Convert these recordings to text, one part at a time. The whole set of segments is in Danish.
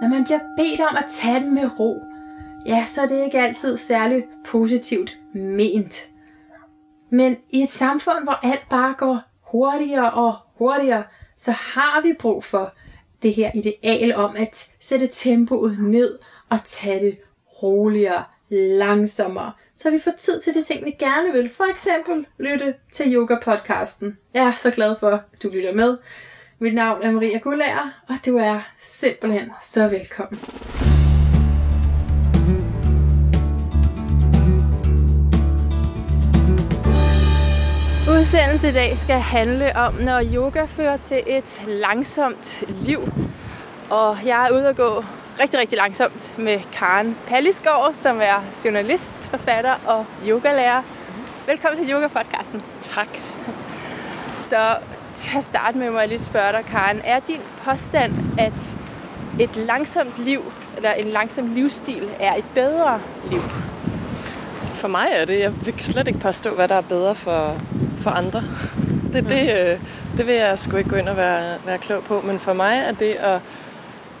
når man bliver bedt om at tage den med ro, ja, så er det ikke altid særlig positivt ment. Men i et samfund, hvor alt bare går hurtigere og hurtigere, så har vi brug for det her ideal om at sætte tempoet ned og tage det roligere, langsommere, så vi får tid til de ting, vi gerne vil. For eksempel lytte til yoga-podcasten. Jeg er så glad for, at du lytter med. Mit navn er Maria Gullager, og du er simpelthen så velkommen. Udsendelsen i dag skal handle om, når yoga fører til et langsomt liv. Og jeg er ude at gå rigtig, rigtig langsomt med Karen Pallisgaard, som er journalist, forfatter og yogalærer. Velkommen til Yoga-podcasten. Tak. Så til at starte med, må jeg lige spørge dig, Karen. Er din påstand, at et langsomt liv, eller en langsom livsstil, er et bedre liv? For mig er det. Jeg vil slet ikke påstå, hvad der er bedre for, for andre. Det, det, øh, det vil jeg sgu ikke gå ind og være, være klog på. Men for mig er det at,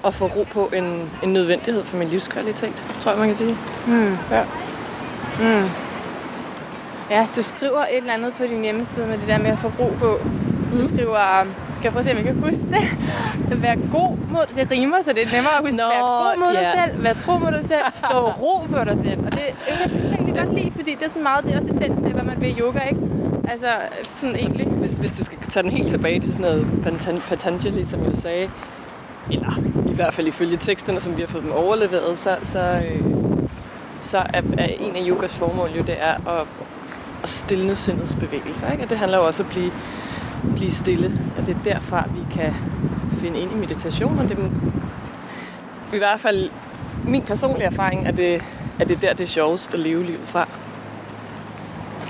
at få ro på en, en nødvendighed for min livskvalitet, tror jeg, man kan sige. Mm. Ja. Mm. Ja, du skriver et eller andet på din hjemmeside med det der med at få ro på. Du Mm. skriver, skal jeg prøve at se, om jeg kan huske det? At være god mod, det rimer, så det er nemmere at huske. Nå, være god mod dig ja. selv, være tro mod dig selv, få ro på dig selv. Og det jeg kan jeg egentlig godt lide, fordi det er så meget, det er også essensen af, hvad man vil i yoga, ikke? Altså, sådan Altså, egentlig. hvis, hvis du skal tage den helt tilbage til sådan noget Patan- Patanjali, som jo sagde, eller i hvert fald ifølge teksterne, som vi har fået dem overleveret, så, så, øh, så er, er en af yogas formål jo, det er at, at stille sindets bevægelser. Ikke? Og det handler jo også om at blive, blive stille. Og det er derfra, vi kan finde ind i meditation. Og det er i hvert fald min personlige erfaring, at det, at det er der, det er sjovest at leve livet fra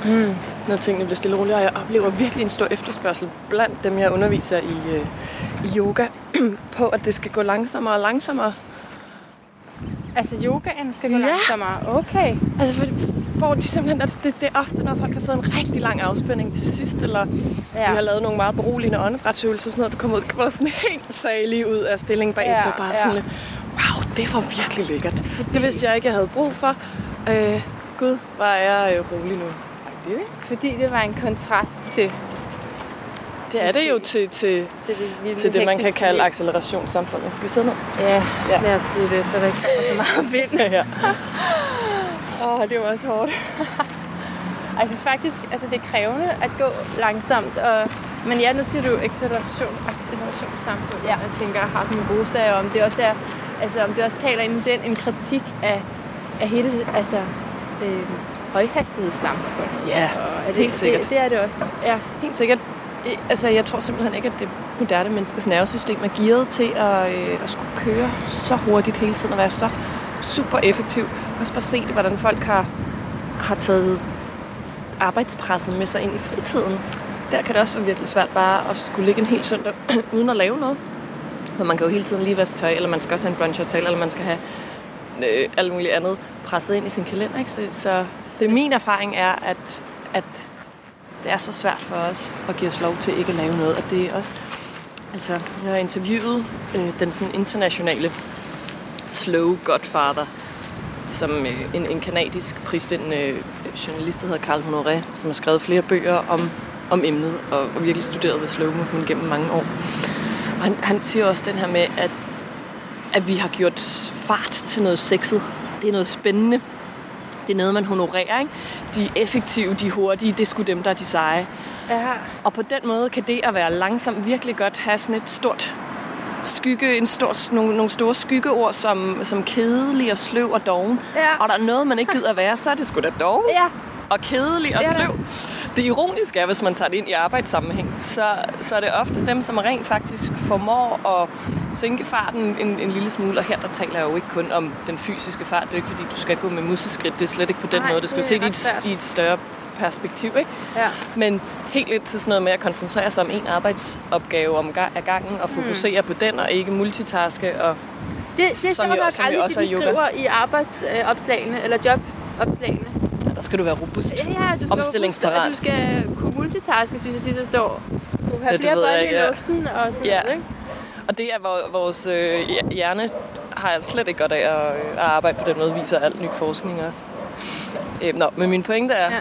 Mm. når tingene bliver stille og roligt, og jeg oplever virkelig en stor efterspørgsel blandt dem, jeg underviser i, øh, i yoga, på at det skal gå langsommere og langsommere. Altså, yogaen skal gå Ja. langsommere. Okay. Altså, for, for de simpelthen, altså, det, det er ofte, når folk har fået en rigtig lang afspænding til sidst, eller ja. Vi har lavet nogle meget beroligende åndedrætsøvelser, sådan noget, du kommer ud, kommer sådan helt salig ud af stillingen bagefter, Ja, bare ja. sådan lidt, wow, det var virkelig lækkert. Fordi... Det vidste jeg ikke, jeg havde brug for. Øh, Gud, var jeg øh, rolig nu. Ikke? Fordi det var en kontrast til, Det er det jo til, til, til det vilde til det, man kan kalde accelerationssamfundet. Skal vi sidde ned? Ja, Ja. ja, lad os lige det, så der ikke kommer så meget vind. ja. Åh, oh, det var også hårdt. Ej, jeg synes faktisk, altså det er krævende at gå langsomt. Og, men ja, nu siger du acceleration, accelerationssamfund. Ja. Jeg tænker, har nogle gode sager om det også er, altså om det også taler ind i den, en kritik af, af hele, altså, øh, højhastighedssamfund. Ja, og er det, helt sikkert. Det, det, er det også, ja. Helt sikkert. Altså, jeg tror simpelthen ikke, at det moderne menneskes nervesystem er gearet til at, øh, at skulle køre så hurtigt hele tiden og være så super effektiv. Man kan også bare se det, hvordan folk har, har taget arbejdspressen med sig ind i fritiden. Der kan det også være virkelig svært bare at skulle ligge en hel søndag uden at lave noget. Men man kan jo hele tiden lige vaske tøj, eller man skal også have en brunchhotel, eller man skal have øh, alt muligt andet presset ind i sin kalender. Ikke? Så, så det min erfaring er, at, at det er så svært for os at give os lov til ikke at lave noget. Og det er også, altså, jeg har interviewet øh, den sådan internationale slow godfather, som øh, en, en kanadisk prisvindende øh, journalist, der hedder Carl Honoré, som har skrevet flere bøger om, om emnet, og, og virkelig studeret The Slow Movement gennem mange år. Og han, han siger også den her med, at, at vi har gjort fart til noget sexet. Det er noget spændende. Det er noget, man honorerer. Ikke? De er effektive, de hurtige, det er sgu dem, der er de seje. Ja, Og på den måde kan det at være langsom virkelig godt have sådan et stort skygge, en stor, nogle, nogle store skyggeord som, som kedelig og sløv og doven. Ja. Og der er noget, man ikke gider at være, så er det sgu da doven ja. og kedelig og Ja. sløv. Det ironiske er, hvis man tager det ind i arbejdssammenhæng, så, så er det ofte dem, som rent faktisk formår at sænke farten en, en lille smule. Og her der taler jeg jo ikke kun om den fysiske fart. Det er jo ikke, fordi du skal gå med museskridt. Det er slet ikke på den Nej, måde. Det skal jo se i et, i et større perspektiv. Ikke? ja. Men helt lidt til sådan noget med at koncentrere sig om en arbejdsopgave om af gangen og fokusere mm. på den og ikke multitaske. Og, Det, det er sjovt jo- nok aldrig det, de er yoga. skriver i arbejdsopslagene, eller jobopslagene. ja, der skal du være robust. Ja, ja, du skal Omstillingsparat. huske, at du skal kunne multitaske, synes jeg, de så står. Du har det flere bolde i ja. luften og sådan Ja. noget, ikke? Og det er, vores øh, hjerne har jeg slet ikke godt af at, øh, at arbejde på den måde, viser alt ny forskning også. Øh, nå, men min pointe er, ja.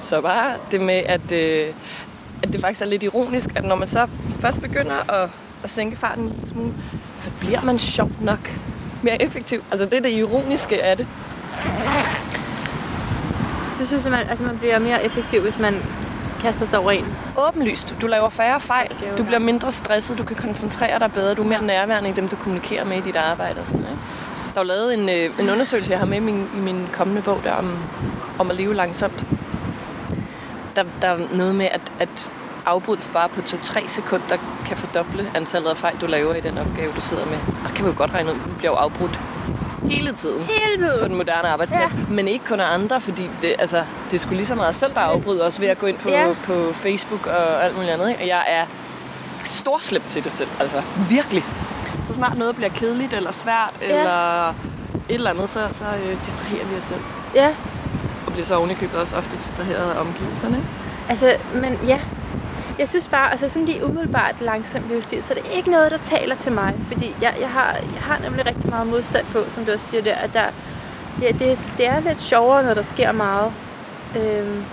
Så bare det med, at, øh, at det faktisk er lidt ironisk, at når man så først begynder at, at sænke farten en smule, så bliver man sjovt nok mere effektiv. Altså det er det ironiske af det. Så synes jeg, man, altså man bliver mere effektiv, hvis man kaster sig over en. Åbenlyst. Du laver færre fejl. Du bliver mindre stresset. Du kan koncentrere dig bedre. Du er mere nærværende i dem, du kommunikerer med i dit arbejde. Og sådan, ikke? Der er jo lavet en, øh, en undersøgelse, jeg har med i min, i min kommende bog, der om, om at leve langsomt. Der, der er noget med, at, at afbrydelse bare på 2-3 sekunder kan fordoble antallet af fejl, du laver i den opgave, du sidder med. Og kan vi jo godt regne ud, du bliver jo afbrudt hele tiden. Hele tiden. På den moderne arbejdsplads. Ja. Men ikke kun af andre, fordi det, altså, det sgu lige så meget selv, der afbryder os ved at gå ind på, ja. på Facebook og alt muligt andet. Ikke? Og jeg er storslemt til det selv. Altså, virkelig. Så snart noget bliver kedeligt eller svært, ja. eller et eller andet, så, så øh, distraherer vi os selv. Ja. Bliver så ovenikøbet også ofte distraheret af omgivelserne. Ikke? Altså, men ja, jeg synes bare, altså sådan lige umiddelbart langsomt livsstil, så det er ikke noget, der taler til mig. Fordi jeg, jeg, har, jeg har nemlig rigtig meget modstand på, som du også siger der, at der, det, det, det er lidt sjovere, når der sker meget. Øhm,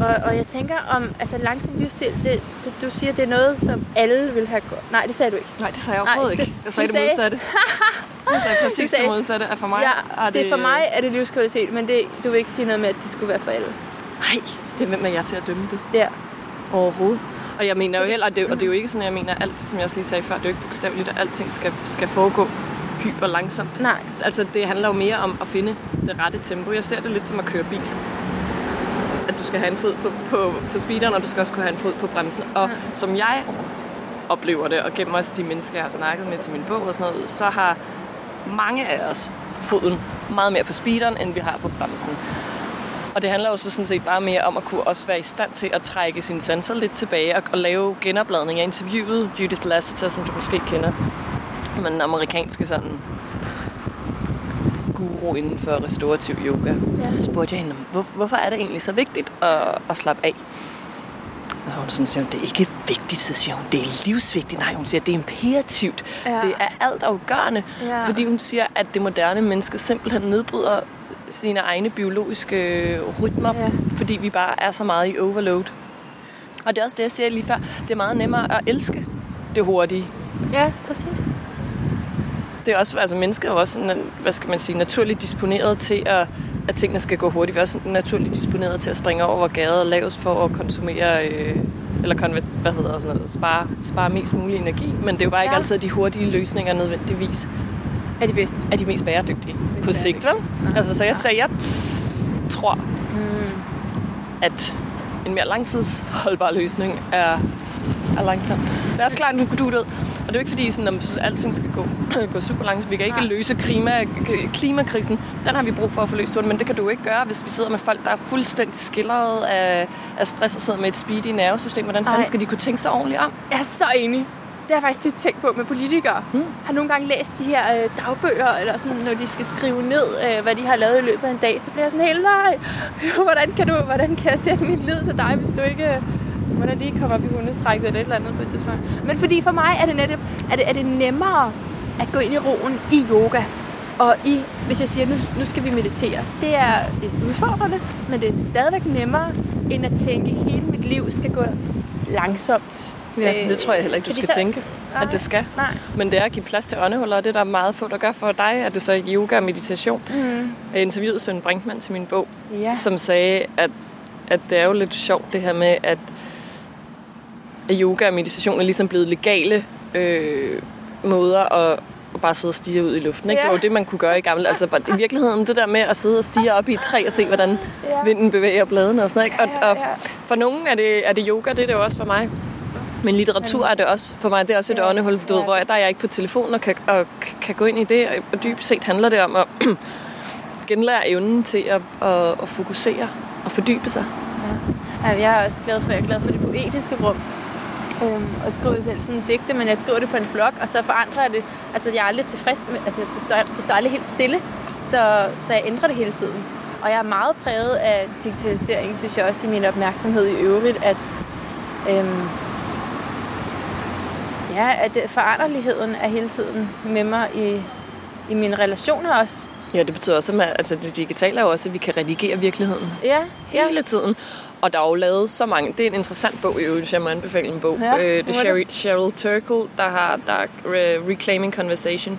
og, og jeg tænker om, altså langsom livsstil, det, det, du siger, det er noget, som alle vil have godt. Nej, det sagde du ikke. Nej, det sagde jeg overhovedet ikke. Jeg sagde det modsatte. sagde præcis det modsatte, at for mig ja, er det... det... for mig er det livskvalitet, men det, du vil ikke sige noget med, at det skulle være for alle. Nej, det er hvem er jeg til at dømme det. Ja. Overhovedet. Og jeg mener jo heller, og det, og det er jo ikke sådan, jeg mener alt, som jeg også lige sagde før, det er jo ikke bogstaveligt, at alting skal, skal foregå hyper langsomt. Nej. Altså, det handler jo mere om at finde det rette tempo. Jeg ser det lidt som at køre bil. At du skal have en fod på, på, på speederen, og du skal også kunne have en fod på bremsen. Og ja. som jeg oplever det, og gennem også de mennesker, jeg har snakket med til min bog og sådan noget, så har mange af os foden meget mere på speederen, end vi har på bremsen. Og det handler jo så sådan set bare mere om at kunne også være i stand til at trække sine sanser lidt tilbage og, og lave genopladning. Jeg interviewede Judith Lasseter, som du måske kender. Men amerikanske sådan guru inden for restaurativ yoga. Ja. Så spurgte jeg hende, hvor, hvorfor er det egentlig så vigtigt at, at slappe af? Og hun sådan siger, det er ikke vigtigt, så siger hun, det er livsvigtigt. Nej, hun siger, det er imperativt. Ja. Det er alt afgørende. Ja. Fordi hun siger, at det moderne menneske simpelthen nedbryder sine egne biologiske rytmer, ja. fordi vi bare er så meget i overload. Og det er også det, jeg siger lige før. Det er meget nemmere at elske det hurtige. Ja, præcis. Det er også, altså mennesker er også, hvad skal man sige, naturligt disponeret til at, at tingene skal gå hurtigt. Vi er også naturligt disponeret til at springe over, hvor gader lavest for at konsumere, øh, eller konvert, hvad hedder sådan noget, spare, spare mest mulig energi. Men det er jo bare ja. ikke altid de hurtige løsninger nødvendigvis er de bedste. Er de mest bæredygtige mest på sigt, vel? Altså, så jeg sagde, jeg tror, mm. at en mere langtidsholdbar løsning er, er langsom. Er også klart, at du, du ved, og det er jo ikke fordi, sådan, at alting skal gå, gå super langsomt. Vi kan ikke ja. løse klima, klimakrisen. Den har vi brug for at få løst, men det kan du ikke gøre, hvis vi sidder med folk, der er fuldstændig skildret af, af stress og sidder med et speedy nervesystem. Hvordan fanden skal de kunne tænke sig ordentligt om? Jeg er så enig. Det har jeg faktisk tit tænkt på med politikere. Hmm. Har nogle gange læst de her øh, dagbøger, eller sådan, når de skal skrive ned, øh, hvad de har lavet i løbet af en dag, så bliver jeg sådan helt, nej, hvordan kan, du, hvordan kan jeg sætte min lid til dig, hvis du ikke hvordan lige kommer op i hundestrækket eller et eller andet på et tidspunkt. Men fordi for mig er det netop, er det, er det nemmere at gå ind i roen i yoga. Og i, hvis jeg siger, nu, nu skal vi meditere. Det er, det er udfordrende, men det er stadigvæk nemmere, end at tænke, at hele mit liv skal gå langsomt. Ja, øh, det tror jeg heller ikke, du skal så, tænke, nej, at det skal. Nej. Men det er at give plads til åndehuller, og det der er meget få, der gør for dig, at det så er yoga og meditation. Mm. Jeg interviewede Søren Brinkmann til min bog, ja. som sagde, at, at det er jo lidt sjovt det her med, at, at yoga og meditation er ligesom blevet legale øh, måder at, at bare sidde og stige ud i luften. Ikke? Ja. Det var jo det, man kunne gøre i gamle. Altså i virkeligheden, det der med at sidde og stige op i et træ og se, hvordan ja. vinden bevæger bladene og sådan noget. Ikke? Og, og for nogen er det, er det yoga, det er det jo også for mig. Men litteratur er det også for mig. Det er også et ja, åndehul, du ved, hvor jeg, der er jeg ikke på telefonen og kan, og kan gå ind i det. Og dybest set handler det om at genlære evnen til at, at, at fokusere og fordybe sig. Ja. ja. jeg er også glad for, jeg er glad for det poetiske rum. Øhm, og skriver selv sådan digte, men jeg skriver det på en blog, og så forandrer jeg det. Altså, jeg er aldrig tilfreds med, altså, det står, det står aldrig helt stille, så, så jeg ændrer det hele tiden. Og jeg er meget præget af digitalisering, synes jeg også i min opmærksomhed i øvrigt, at øhm, Ja, at foranderligheden er hele tiden med mig i, i mine relationer også. Ja, det betyder også, at altså, det digitale er også, at vi kan redigere virkeligheden Ja, ja. hele tiden. Og der er jo lavet så mange. Det er en interessant bog i øvrigt, hvis jeg må anbefale en bog. Ja, øh, det er er Cheryl, Turkle, der har der er Re- Reclaiming Conversation,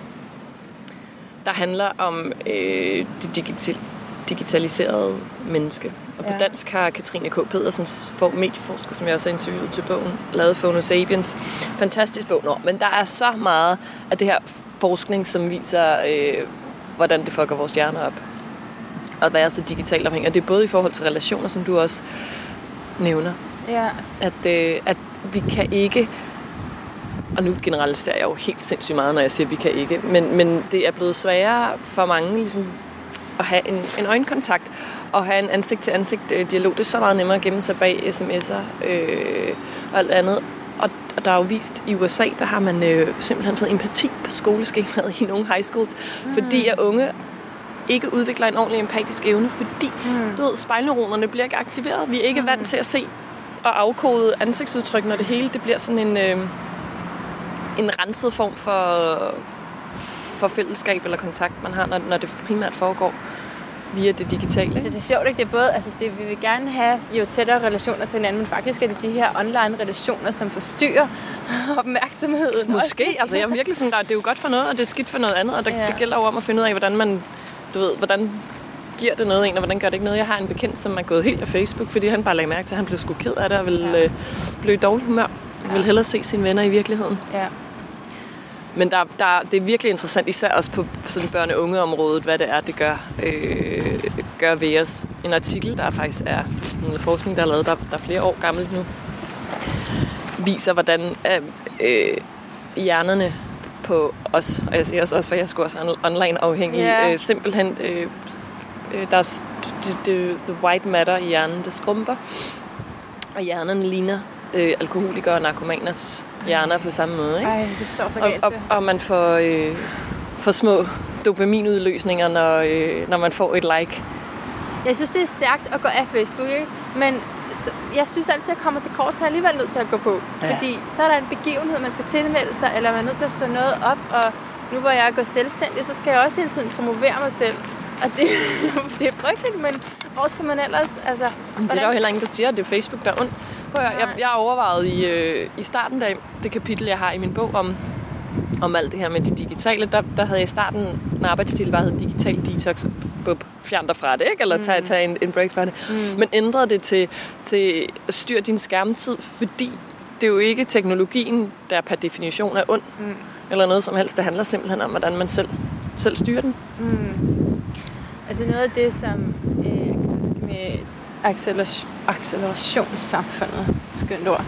der handler om øh, det digital, digitaliserede menneske. Og på Ja. dansk har Katrine K. Pedersen, for medieforsker, som jeg også har interviewet til bogen, lavet Phono Sapiens. Fantastisk bog. Nå, men der er så meget af det her forskning, som viser, øh, hvordan det fucker vores hjerner op. Og hvad er så digitalt afhængig. Og det er både i forhold til relationer, som du også nævner. ja. At, øh, at vi kan ikke og nu generaliserer jeg jo helt sindssygt meget, når jeg siger, at vi kan ikke. Men, men det er blevet sværere for mange ligesom, at have en, en øjenkontakt og have en ansigt-til-ansigt-dialog. Det er så meget nemmere at gemme sig bag sms'er øh, og alt andet. Og, og der er jo vist, i USA, der har man øh, simpelthen fået empati på skoleskemaet i nogle high schools, mm. fordi at unge ikke udvikler en ordentlig empatisk evne, fordi mm. du ved, spejlneuronerne bliver ikke aktiveret. Vi er ikke mm. vant til at se og afkode ansigtsudtryk, når det hele det bliver sådan en, øh, en renset form for, for fællesskab eller kontakt, man har, når, når det primært foregår via det digitale. Så Ikke? det er sjovt, ikke? Det er både, altså det, vi vil gerne have jo tættere relationer til hinanden, men faktisk er det de her online relationer, som forstyrrer opmærksomheden. Måske, også. altså jeg er virkelig sådan, der, det er jo godt for noget, og det er skidt for noget andet, og det, Ja. ja. det gælder jo om at finde ud af, hvordan man, du ved, hvordan giver det noget en, og hvordan gør det ikke noget. Jeg har en bekendt, som er gået helt af Facebook, fordi han bare lagde mærke til, at han blev sgu ked af det, og ville Ja. ja. øh, blive i dårlig humør. Han ville hellere se sine venner i virkeligheden. Ja. Men der, der, det er virkelig interessant, især også på, sådan børne- og ungeområdet, hvad det er, det gør, øh, gør ved os. En artikel, der faktisk er noget forskning, der er lavet, der, der er flere år gammelt nu, viser, hvordan øh, øh, hjernerne på os, og jeg siger også, for jeg skulle også on- online afhængig, Ja. øh, simpelthen, øh, øh, der er det, det, the white matter i hjernen, det skrumper, og hjernen ligner øh, alkoholikere og narkomaners hjerner på samme måde. Ikke? Ej, det står så Og, galt og, og man får, øh, får små dopaminudløsninger, når, øh, når man får et like. Jeg synes, det er stærkt at gå af Facebook, ikke? Men jeg synes altid, at jeg kommer til kort, så er jeg alligevel nødt til at gå på. Ja. Fordi så er der en begivenhed, man skal tilmelde sig, eller man er nødt til at slå noget op. Og nu hvor jeg er gået selvstændig, så skal jeg også hele tiden promovere mig selv. Og det, det er frygteligt, men hvor skal man ellers... Altså, Det er der jo heller ingen, der siger, at det er Facebook, der er ondt. Prøv at høre, jeg, jeg har overvejet i, øh, i starten af det kapitel, jeg har i min bog om, om alt det her med det digitale, der, der havde jeg i starten en arbejdsstil, der hed digital detox. Bup, fjern dig fra det, ikke? Eller tag, tag en, en break fra det. Mm. Men ændrede det til, til styr din skærmtid, fordi det er jo ikke teknologien, der per definition er ond. Mm. Eller noget som helst. Det handler simpelthen om, hvordan man selv, selv styrer den. Altså noget af det, som øh, med acceleration, accelerationssamfundet, skønt ord,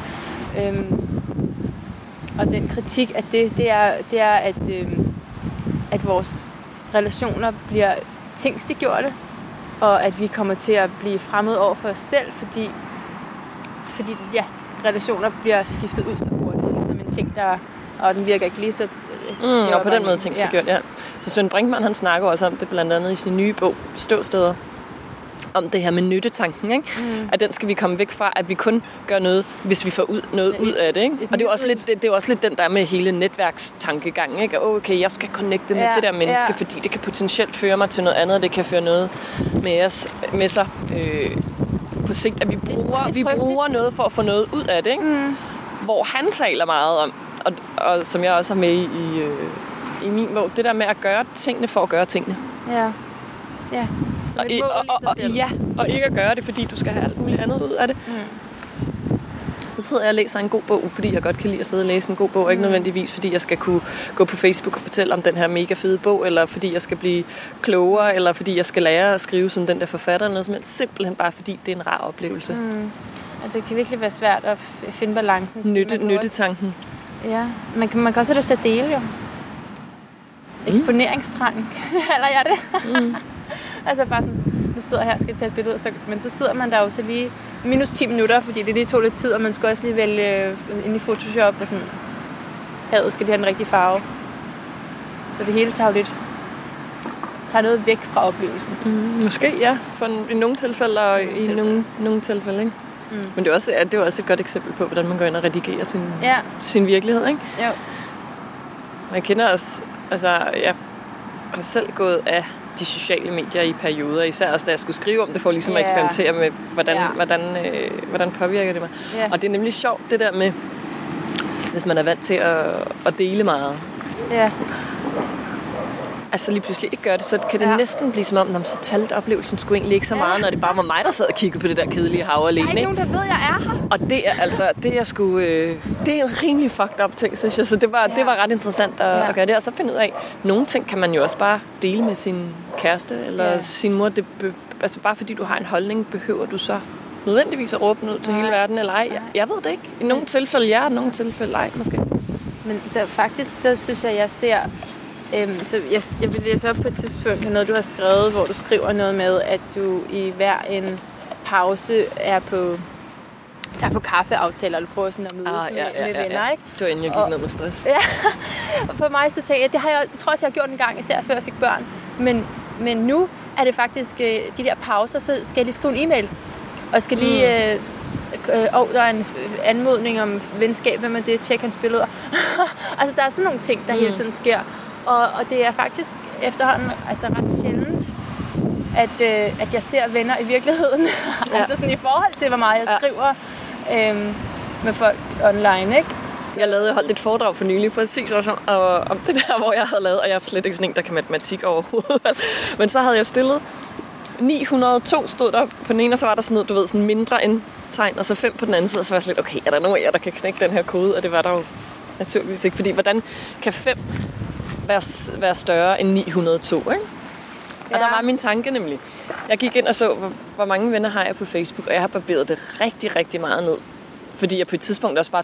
øhm, og den kritik af det, det er, det er at, øhm, at vores relationer bliver tingstiggjorte, og at vi kommer til at blive fremmed over for os selv, fordi, fordi ja, relationer bliver skiftet ud så hurtigt. Som en ting, der og den virker ikke lige så... Mm, og på den måde ting skal ja. gjort, ja. Søren Brinkmann, han snakker også om det blandt andet i sin nye bog, Ståsteder, om det her med nyttetanken, ikke? Mm. at den skal vi komme væk fra, at vi kun gør noget, hvis vi får ud, noget Et- ud af det. Ikke? Og det er, også lidt, det, det er også lidt den der med hele netværkstankegangen. Ikke? At, Okay, jeg skal connecte med Ja, det der menneske, ja. fordi det kan potentielt føre mig til noget andet, og det kan føre noget med, os, med sig øh, på sigt, at vi det er bruger, vi bruger noget for at få noget ud af det. Ikke? Mm. Hvor han taler meget om, og, og som jeg også har med i, i, øh, i min bog, det der med at gøre tingene for at gøre tingene. Ja. Ja. Som Og, et i, mål og, og, og, ja, og ikke at gøre det, fordi du skal have alt muligt andet ud af det. Mm. Nu sidder jeg og læser en god bog, fordi jeg godt kan lide at sidde og læse en god bog, og ikke nødvendigvis fordi jeg skal kunne gå på Facebook og fortælle om den her mega fede bog, eller fordi jeg skal blive klogere, eller fordi jeg skal lære at skrive som den der forfatter, eller noget som helst. Simpelthen bare fordi det er en rar oplevelse. Mm. Altså, det kan virkelig være svært at finde balancen. Nytte, nyttetanken. Også, ja, man kan, man kan også have lyst til at dele jo. Eksponeringstrang. Eller jeg det? Mm. altså bare sådan, nu sidder jeg her og skal tage et billede, så, men så sidder man der jo så lige minus 10 minutter, fordi det lige tog lidt tid, og man skal også lige vælge øh, ind i Photoshop og sådan, havet skal lige have den rigtige farve. Så det hele tager jo lidt, tager noget væk fra oplevelsen. Mm, måske, ja. For en, i nogle tilfælde, og i tilfælde. nogle, nogle tilfælde, ikke? Mm. Men det er, også, det er også et godt eksempel på, hvordan man går ind og redigerer sin, Ja. sin virkelighed, ikke? Jo. Man kender også, altså jeg har selv gået af de sociale medier i perioder, især også da jeg skulle skrive om det, for ligesom at Ja. eksperimentere med, hvordan, Ja. hvordan, øh, hvordan påvirker det mig. Ja. Og det er nemlig sjovt, det der med, hvis man er vant til at, at dele meget, Ja. Altså lige pludselig ikke gør det, så kan det Ja. ja. næsten blive som om, "Nå, men så talte oplevelsen skulle egentlig ikke så meget, når det bare var mig, der sad og kiggede på det der kedelige hav Der er alene. ikke nogen, der ved, jeg er her. Og det er altså, det er sgu, øh, det er en rimelig fucked up ting, synes jeg. Så det var, Ja. det var ret interessant at, Ja. at gøre det. Og så finde ud af, nogle ting kan man jo også bare dele med sin kæreste eller Ja. sin mor. Det, be- altså bare fordi du har en holdning, behøver du så nødvendigvis at råbe ud til hele Nej. verden, eller ej. Jeg, jeg ved det ikke. I nogle tilfælde ja, i nogle tilfælde ej, måske. Men så faktisk, så synes jeg, jeg ser... Øhm, så jeg, jeg vil læse op på et tidspunkt noget, du har skrevet, hvor du skriver noget med, at du i hver en pause er på tager på kaffeaftaler, eller prøver sådan at mødes Ah, ja, med, ja, med ja, venner, ja. ikke? Det var inden jeg gik Og- ned med stress. Og for mig så tænker jeg, det, har jeg, det tror jeg også, jeg har gjort en gang, især før jeg fik børn. Men, men nu er det faktisk øh, de der pauser, så skal jeg lige skrive en e-mail. Og jeg skal lige... Øh, s- øh, og der er en øh, anmodning om venskab, hvem er det? Tjek hans billeder. altså, der er sådan nogle ting, der mm. hele tiden sker. Og, og det er faktisk efterhånden altså, ret sjældent, at, øh, at jeg ser venner i virkeligheden. Ja. altså sådan i forhold til, hvor meget jeg Ja. skriver øh, med folk online, ikke? Jeg lavede, holdt et foredrag for nylig, præcis også om, og, om det der, hvor jeg havde lavet, og jeg er slet ikke sådan en, der kan matematik overhovedet. Men så havde jeg stillet 902 stod der på den ene, og så var der sådan noget, du ved, sådan mindre end tegn, og så fem på den anden side, og så var jeg sådan lidt, okay, er der nogen af jer, der kan knække den her kode? Og det var der jo naturligvis ikke, fordi hvordan kan 5 være, være større end 902, ikke? Og Ja. der var min tanke nemlig. Jeg gik ind og så, hvor, hvor mange venner har jeg på Facebook, og jeg har barberet det rigtig, rigtig meget ned. Fordi jeg på et tidspunkt også bare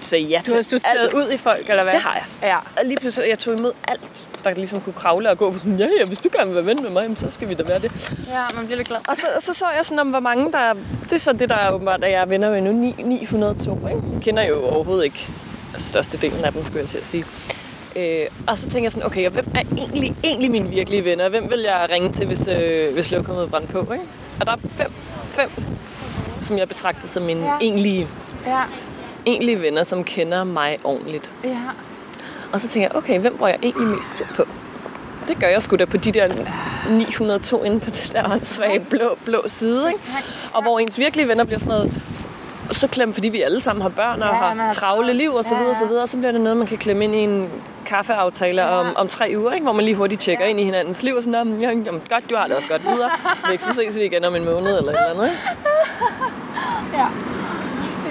sagde ja Du har til sorteret alt. ud i folk, eller hvad? Det har jeg. Ja. Og lige pludselig, jeg tog imod alt, der ligesom kunne kravle og gå på sådan, ja, ja, hvis du gerne vil være ven med mig, så skal vi da være det. Ja, man bliver lidt glad. Og så, så så jeg sådan om, hvor mange der... Det er så det, der er åbenbart, at jeg er venner med nu. Ni- 902, ikke? Jeg kender jo overhovedet ikke størstedelen af dem, skulle jeg til at sige. Øh, og så tænker jeg sådan, okay, og hvem er egentlig, egentlig mine virkelige venner? Hvem vil jeg ringe til, hvis, øh, hvis lokummet brændte på? Ikke? Og der er fem, fem, som jeg betragter som mine Ja. egentlige, Ja, egentlige venner, som kender mig ordentligt. ja. Og så tænker jeg, okay, hvem bruger jeg egentlig mest tid på? Det gør jeg sgu da på de der 902 inde på det der svage blå, blå side. Ikke? Og hvor ens virkelige venner bliver sådan noget så klemt, fordi vi alle sammen har børn og Ja, har travle liv og så videre, ja. så videre. Og så bliver det noget, man kan klemme ind i en kaffeaftale Ja. om, om tre uger, ikke? hvor man lige hurtigt tjekker Ja. ind i hinandens liv og sådan, "Nå, jamen, jamen, godt, du har det også godt videre. Væk, så ses vi igen om en måned eller et eller andet. Ikke? ja.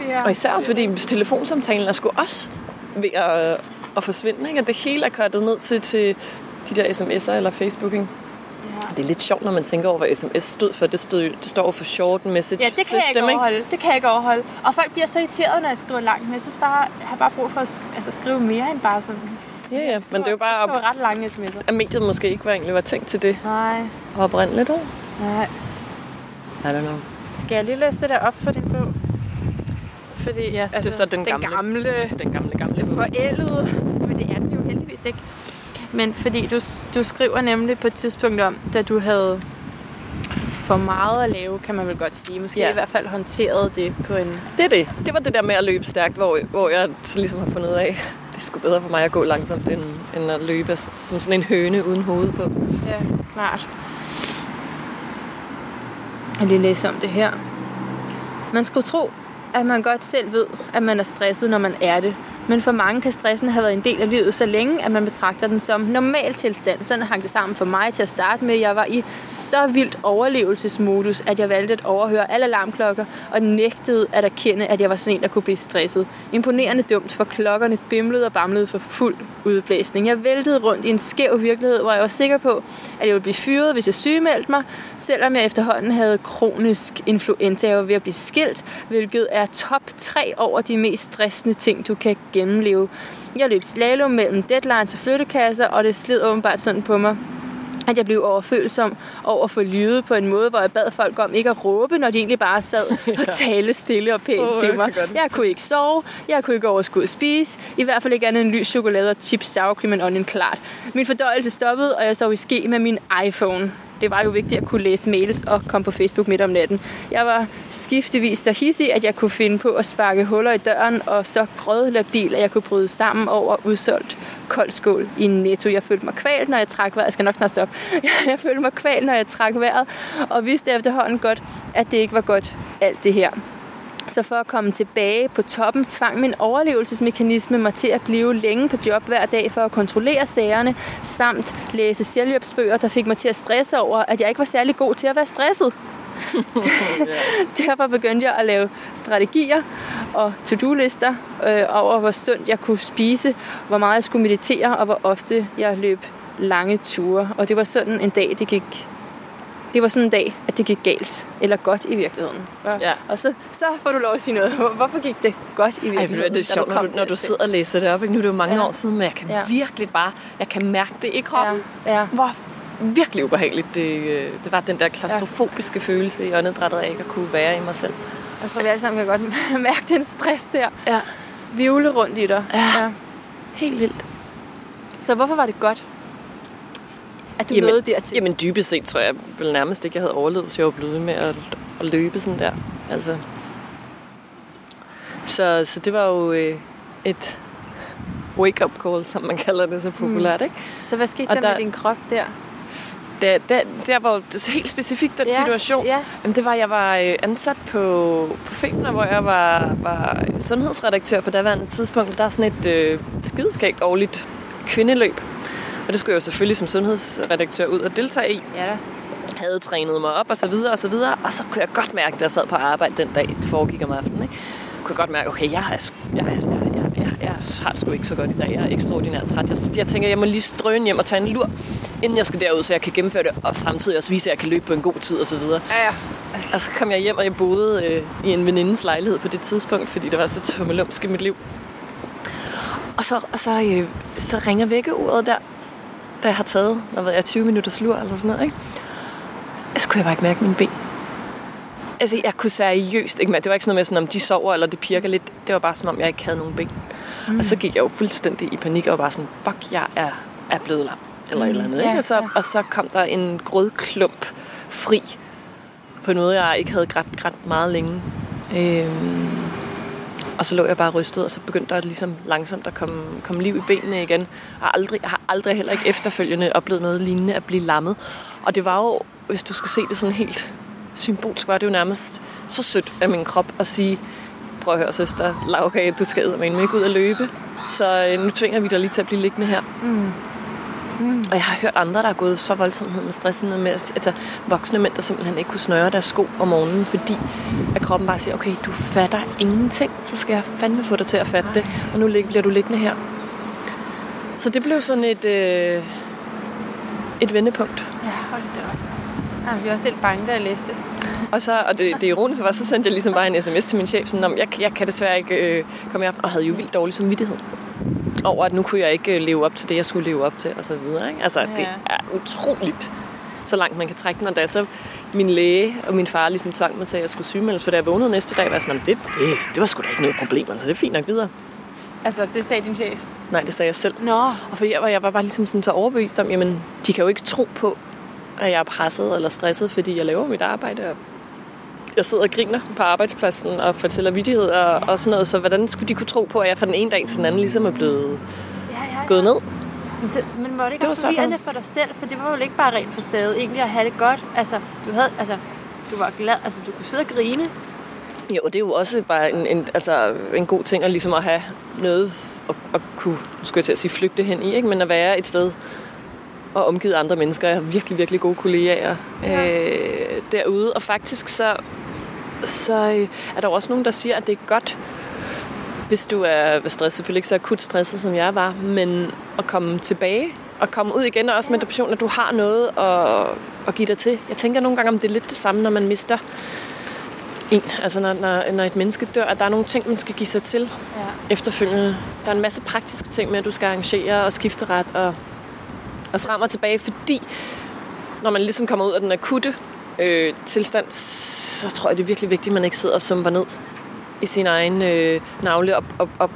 ja. Og især også fordi telefonsamtalen er sgu også ved at, at forsvinde. Ikke? At det hele er kørtet ned til, til de der sms'er eller Facebook. Ikke? ja. Det er lidt sjovt, når man tænker over, hvad sms stod for. Det, stod, det står for Short Message Ja, det kan System. jeg ikke ikke? overholde. Det kan jeg ikke overholde. Og folk bliver så irriteret, når jeg skriver langt, men jeg synes bare, jeg har bare brug for at altså, skrive mere end bare sådan. Ja, ja, men det er jo bare, skriver ret lange sms'er. at mediet måske ikke var, egentlig var tænkt til det Nej, oprindeligt. ikke? nej. I don't know. Skal jeg lige læse det der op for din bog? Fordi, ja, altså, det er så den gamle. Den gamle Den gamle, gamle. forældede, men det er den jo heldigvis ikke. Men fordi du, du skriver nemlig på et tidspunkt om, da du havde for meget at lave, kan man vel godt sige. Måske Ja. i hvert fald håndteret det på en... Det er det. Det var det der med at løbe stærkt, hvor, hvor jeg så ligesom har fundet ud af, det er sgu bedre for mig at gå langsomt, end, end at løbe som sådan en høne uden hoved på. Ja, klart. Jeg lige læse om det her. Man skulle tro, at man godt selv ved, at man er stresset, når man er det. Men for mange kan stressen have været en del af livet så længe, at man betragter den som normal tilstand. Sådan hang det sammen for mig til at starte med. Jeg var i så vildt overlevelsesmodus, at jeg valgte at overhøre alle alarmklokker og nægtede at erkende, at jeg var sådan en, der kunne blive stresset. Imponerende dumt, for klokkerne bimlede og bamlede for fuld udblæsning. Jeg væltede rundt i en skæv virkelighed, hvor jeg var sikker på, at jeg ville blive fyret, hvis jeg sygemeldte mig, selvom jeg efterhånden havde kronisk influenza. Jeg var ved at blive skilt, hvilket er top 3 over de mest stressende ting, du kan gennemleve. Jeg løb slalom mellem deadlines og flyttekasser, og det slid åbenbart sådan på mig, at jeg blev overfølsom over for lyde på en måde, hvor jeg bad folk om ikke at råbe, når de egentlig bare sad og talte stille og pænt Åh, til mig. Jeg kunne ikke sove, jeg kunne ikke overskue at spise, i hvert fald ikke andet end lys chokolade og chips, sour cream and onion klart. Min fordøjelse stoppede, og jeg sov i ske med min iPhone det var jo vigtigt at kunne læse mails og komme på Facebook midt om natten. Jeg var skiftevis så hissig, at jeg kunne finde på at sparke huller i døren, og så grødlabil, at jeg kunne bryde sammen over udsolgt kold skål i netto. Jeg følte mig kvalt, når jeg trak vejret. Jeg skal nok snart stoppe. Jeg følte mig kvalt, når jeg trak vejret, og vidste efterhånden godt, at det ikke var godt alt det her. Så for at komme tilbage på toppen, tvang min overlevelsesmekanisme mig til at blive længe på job hver dag for at kontrollere sagerne, samt læse selvhjælpsbøger, der fik mig til at stresse over, at jeg ikke var særlig god til at være stresset. Derfor begyndte jeg at lave strategier og to-do-lister øh, over, hvor sundt jeg kunne spise, hvor meget jeg skulle meditere, og hvor ofte jeg løb lange ture. Og det var sådan en dag, det gik det var sådan en dag, at det gik galt. Eller godt i virkeligheden. Og, ja. og så, så får du lov at sige noget. Hvorfor gik det godt i virkeligheden? Ej, det er sjovt, når du, når du sidder og læser det op. Ikke? Nu er det jo mange ja. år siden, men jeg kan ja. virkelig bare, jeg kan mærke det i kroppen. Ja. Ja. Hvor virkelig ubehageligt det, øh, det var den der klaustrofobiske ja. følelse i åndedrættet af ikke at kunne være i mig selv. Jeg tror, vi alle sammen kan godt mærke den stress der. Ja. Vivle rundt i dig. Ja. ja. Helt vildt. Så hvorfor var det godt? At du jamen, nåede dertil? Jamen dybest set tror jeg vel nærmest ikke, jeg havde overlevet, hvis jeg var blevet med at, at løbe sådan der. Altså. Så, så det var jo øh, et wake-up call, som man kalder det så populært. Mm. Ikke? Så hvad skete der, der med din krop der? Der, der, der var det helt specifikt den ja, situation. Ja. Jamen, det var, jeg var øh, ansat på, på Femina, hvor jeg var, var sundhedsredaktør på daværende tidspunkt. Der er sådan et øh, skideskægt årligt kvindeløb, og det skulle jeg jo selvfølgelig som sundhedsredaktør ud og deltage i. Ja da. Havde trænet mig op og så videre og så videre. Og så kunne jeg godt mærke, da jeg sad på arbejde den dag, det foregik om aftenen, ikke? kunne jeg godt mærke, okay, jeg, er, jeg, jeg, jeg, jeg, jeg, har det sgu ikke så godt i dag. Jeg er ekstraordinært træt. Jeg, jeg tænker, jeg må lige strøne hjem og tage en lur, inden jeg skal derud, så jeg kan gennemføre det, og samtidig også vise, at jeg kan løbe på en god tid og så videre. Ja, ja. Og så kom jeg hjem, og jeg boede øh, i en venindes lejlighed på det tidspunkt, fordi det var så tummelumsk i mit liv. Og så, og så, øh, så ringer vækkeuret der, da jeg har taget, hvad ved jeg, 20 minutter slur eller sådan noget, ikke? Så kunne jeg bare ikke mærke min ben. Altså, jeg kunne seriøst ikke mærke. Det var ikke sådan noget med, sådan, om de sover eller det pirker lidt. Det var bare som om, jeg ikke havde nogen ben. Mm. Og så gik jeg jo fuldstændig i panik og var sådan, fuck, jeg er, er blevet lam. Eller mm. et eller andet, ikke? Ja, og, så, ja. og så kom der en grødklump fri på noget, jeg ikke havde grædt, grædt meget længe. Øhm, og så lå jeg bare rystet, og så begyndte der ligesom langsomt at komme, komme liv i benene igen. Jeg har, aldrig, jeg har aldrig heller ikke efterfølgende oplevet noget lignende at blive lammet. Og det var jo, hvis du skal se det sådan helt symbolsk, var det jo nærmest så sødt af min krop at sige, prøv at høre søster, Lauka, du skal med ikke ud at løbe. Så øh, nu tvinger vi dig lige til at blive liggende her. Mm. Og jeg har hørt andre, der er gået så voldsomt med stressen med, altså voksne mænd, der simpelthen ikke kunne snøre deres sko om morgenen, fordi at kroppen bare siger, okay, du fatter ingenting, så skal jeg fandme få dig til at fatte det, og nu bliver du liggende her. Så det blev sådan et, øh, et vendepunkt. Ja, hold det op. Ja, vi var selv bange, da jeg læste. Og, så, og det, det ironiske var, så sendte jeg ligesom bare en sms til min chef, sådan, om jeg, jeg kan desværre ikke øh, komme her, og havde jo vildt dårlig samvittighed over, at nu kunne jeg ikke øh, leve op til det, jeg skulle leve op til, og så videre. Ikke? Altså, ja. det er utroligt, så langt man kan trække den. Og da så min læge og min far ligesom tvang mig til, at jeg skulle sygemeldes, for da jeg vågnede næste dag, var jeg sådan, det, det, det var sgu da ikke noget problem, altså det er fint nok videre. Altså, det sagde din chef? Nej, det sagde jeg selv. Nå. Og for jeg var, jeg var bare ligesom sådan så overbevist om, jamen, de kan jo ikke tro på, at jeg er presset eller stresset, fordi jeg laver mit arbejde, og jeg sidder og griner på arbejdspladsen og fortæller vidigheder og, sådan noget. Så hvordan skulle de kunne tro på, at jeg fra den ene dag til den anden ligesom er blevet ja, ja, ja. gået ned? Men, så, men var det ikke det også forvirrende for dig selv? For det var jo ikke bare rent facade egentlig at have det godt. Altså, du, havde, altså, du var glad, altså du kunne sidde og grine. Jo, det er jo også bare en, en, altså, en god ting at, ligesom at have noget at, at kunne, skulle jeg til at sige, flygte hen i, ikke? men at være et sted, og omgivet andre mennesker. Jeg har virkelig, virkelig gode kollegaer ja. øh, derude. Og faktisk så så øh, er der også nogen, der siger, at det er godt, hvis du er stresset, selvfølgelig ikke så akut stresset, som jeg var, men at komme tilbage og komme ud igen, og også med depression, at du har noget at, at give dig til. Jeg tænker nogle gange, om det er lidt det samme, når man mister en. Altså når, når, når et menneske dør, at der er nogle ting, man skal give sig til ja. efterfølgende. Der er en masse praktiske ting med, at du skal arrangere og skifte ret og, og frem og tilbage, fordi når man ligesom kommer ud af den akutte øh, tilstand, så tror jeg, det er virkelig vigtigt, at man ikke sidder og sumper ned i sin egen øh, navle, op, op, op,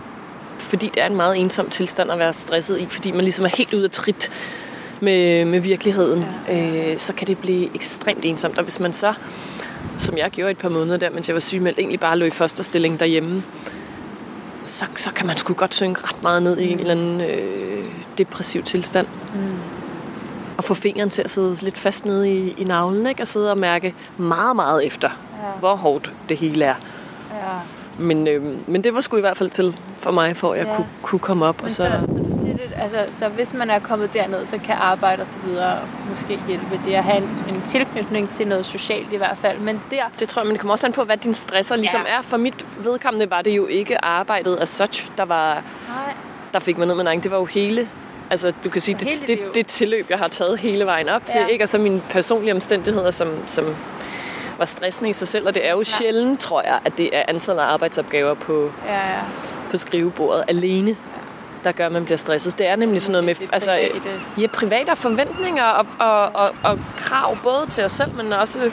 fordi det er en meget ensom tilstand at være stresset i, fordi man ligesom er helt ude af trit med, med virkeligheden, ja. øh, så kan det blive ekstremt ensomt. Og hvis man så, som jeg gjorde et par måneder der, mens jeg var sygemeldt, egentlig bare lå i fosterstilling derhjemme, så, så kan man sgu godt synke ret meget ned i en eller anden øh, depressiv tilstand. Mm. Og få fingeren til at sidde lidt fast nede i, i navlen, ikke? og sidde og mærke meget, meget efter, ja. hvor hårdt det hele er. Ja. Men, øh, men det var sgu i hvert fald til for mig, for at jeg ja. kunne, kunne komme op. Men og så, så, så du siger det, altså, så hvis man er kommet derned, så kan arbejde og så videre måske hjælpe det at have en, en tilknytning til noget socialt i hvert fald. Men der... Det tror jeg, men det kommer også an på, hvad din stresser ligesom ja. er. For mit vedkommende var det jo ikke arbejdet as such, der var... Nej. Der fik mig ned med næring. Det var jo hele Altså, du kan sige, det, det, det, det tilløb, jeg har taget hele vejen op til. Ja. Ikke? Og så mine personlige omstændigheder, som, som var stressende i sig selv. Og det er jo ja. sjældent, tror jeg, at det er antallet af arbejdsopgaver på, ja, ja. på skrivebordet alene, der gør, at man bliver stresset. Det er nemlig sådan noget med altså, ja, private forventninger og, og, og, og krav, både til os selv, men også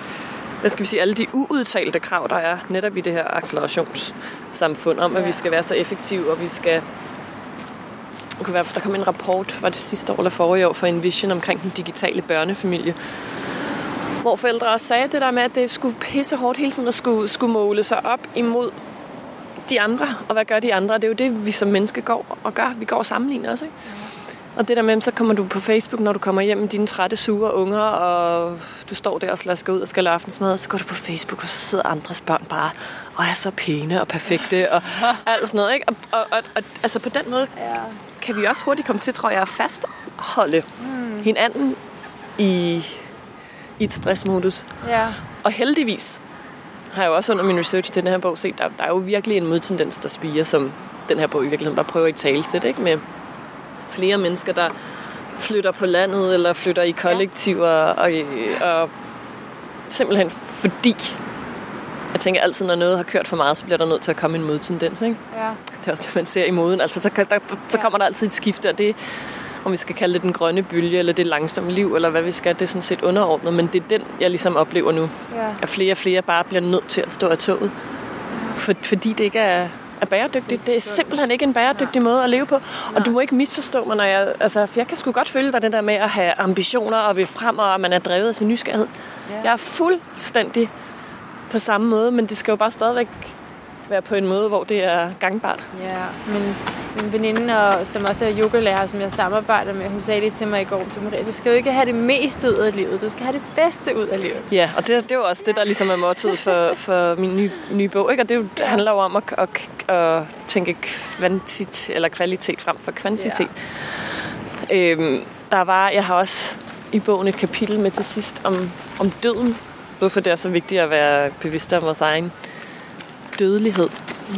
hvad skal vi sige, alle de uudtalte krav, der er netop i det her accelerationssamfund, om at vi skal være så effektive, og vi skal kunne være, der kom en rapport, var det sidste år eller forrige år, for Envision omkring den digitale børnefamilie, hvor forældre også sagde det der med, at det skulle pisse hårdt hele tiden at skulle, skulle måle sig op imod de andre. Og hvad gør de andre? Det er jo det, vi som menneske går og gør. Vi går og sammenligner os, ikke? Og det der med, så kommer du på Facebook, når du kommer hjem med dine trætte, sure unger, og du står der og slasker ud og skal lave aftensmad, og så går du på Facebook, og så sidder andres børn bare og er så pæne og perfekte, og alt sådan noget, ikke? Og, og, og, og altså på den måde ja. kan vi også hurtigt komme til, tror jeg, at fastholde mm. hinanden i i et stressmodus. Ja. Og heldigvis har jeg jo også under min research til den her bog set, der, der er jo virkelig en modtendens, der spiger, som den her bog i virkeligheden bare prøver i talsæt, ikke? Med flere mennesker, der flytter på landet, eller flytter i kollektiver, og, og simpelthen fordi jeg tænker altid, når noget har kørt for meget, så bliver der nødt til at komme en modtendens, ikke? Ja. Det er også det, man ser i moden. Altså, så, der, der, så kommer der altid et skifte, og det, om vi skal kalde det den grønne bølge, eller det langsomme liv, eller hvad vi skal, det er sådan set underordnet, men det er den, jeg ligesom oplever nu. Ja. At flere og flere bare bliver nødt til at stå af toget, for, fordi det ikke er, er bæredygtigt. Det er simpelthen ikke en bæredygtig måde at leve på. Og du må ikke misforstå mig, når jeg... Altså, for jeg kan sgu godt følge dig det der med at have ambitioner og vil frem, og at man er drevet af sin nysgerrighed. Jeg er fuldstændig på samme måde, men det skal jo bare stadigvæk være på en måde, hvor det er gangbart. Ja, men min veninde, og, som også er yogalærer, som jeg samarbejder med, hun sagde det til mig i går, du, Maria, du skal jo ikke have det meste ud af livet, du skal have det bedste ud af livet. Ja, og det, det er jo også det, der ligesom er mottoet for, for min nye, nye bog, ikke? og det, det handler jo om at, at, at tænke kvantitet, eller kvalitet frem for kvantitet. Ja. Øhm, der var, jeg har også i bogen et kapitel med til sidst om, om døden, hvorfor det er så vigtigt at være bevidst om vores egen dødelighed. Mm.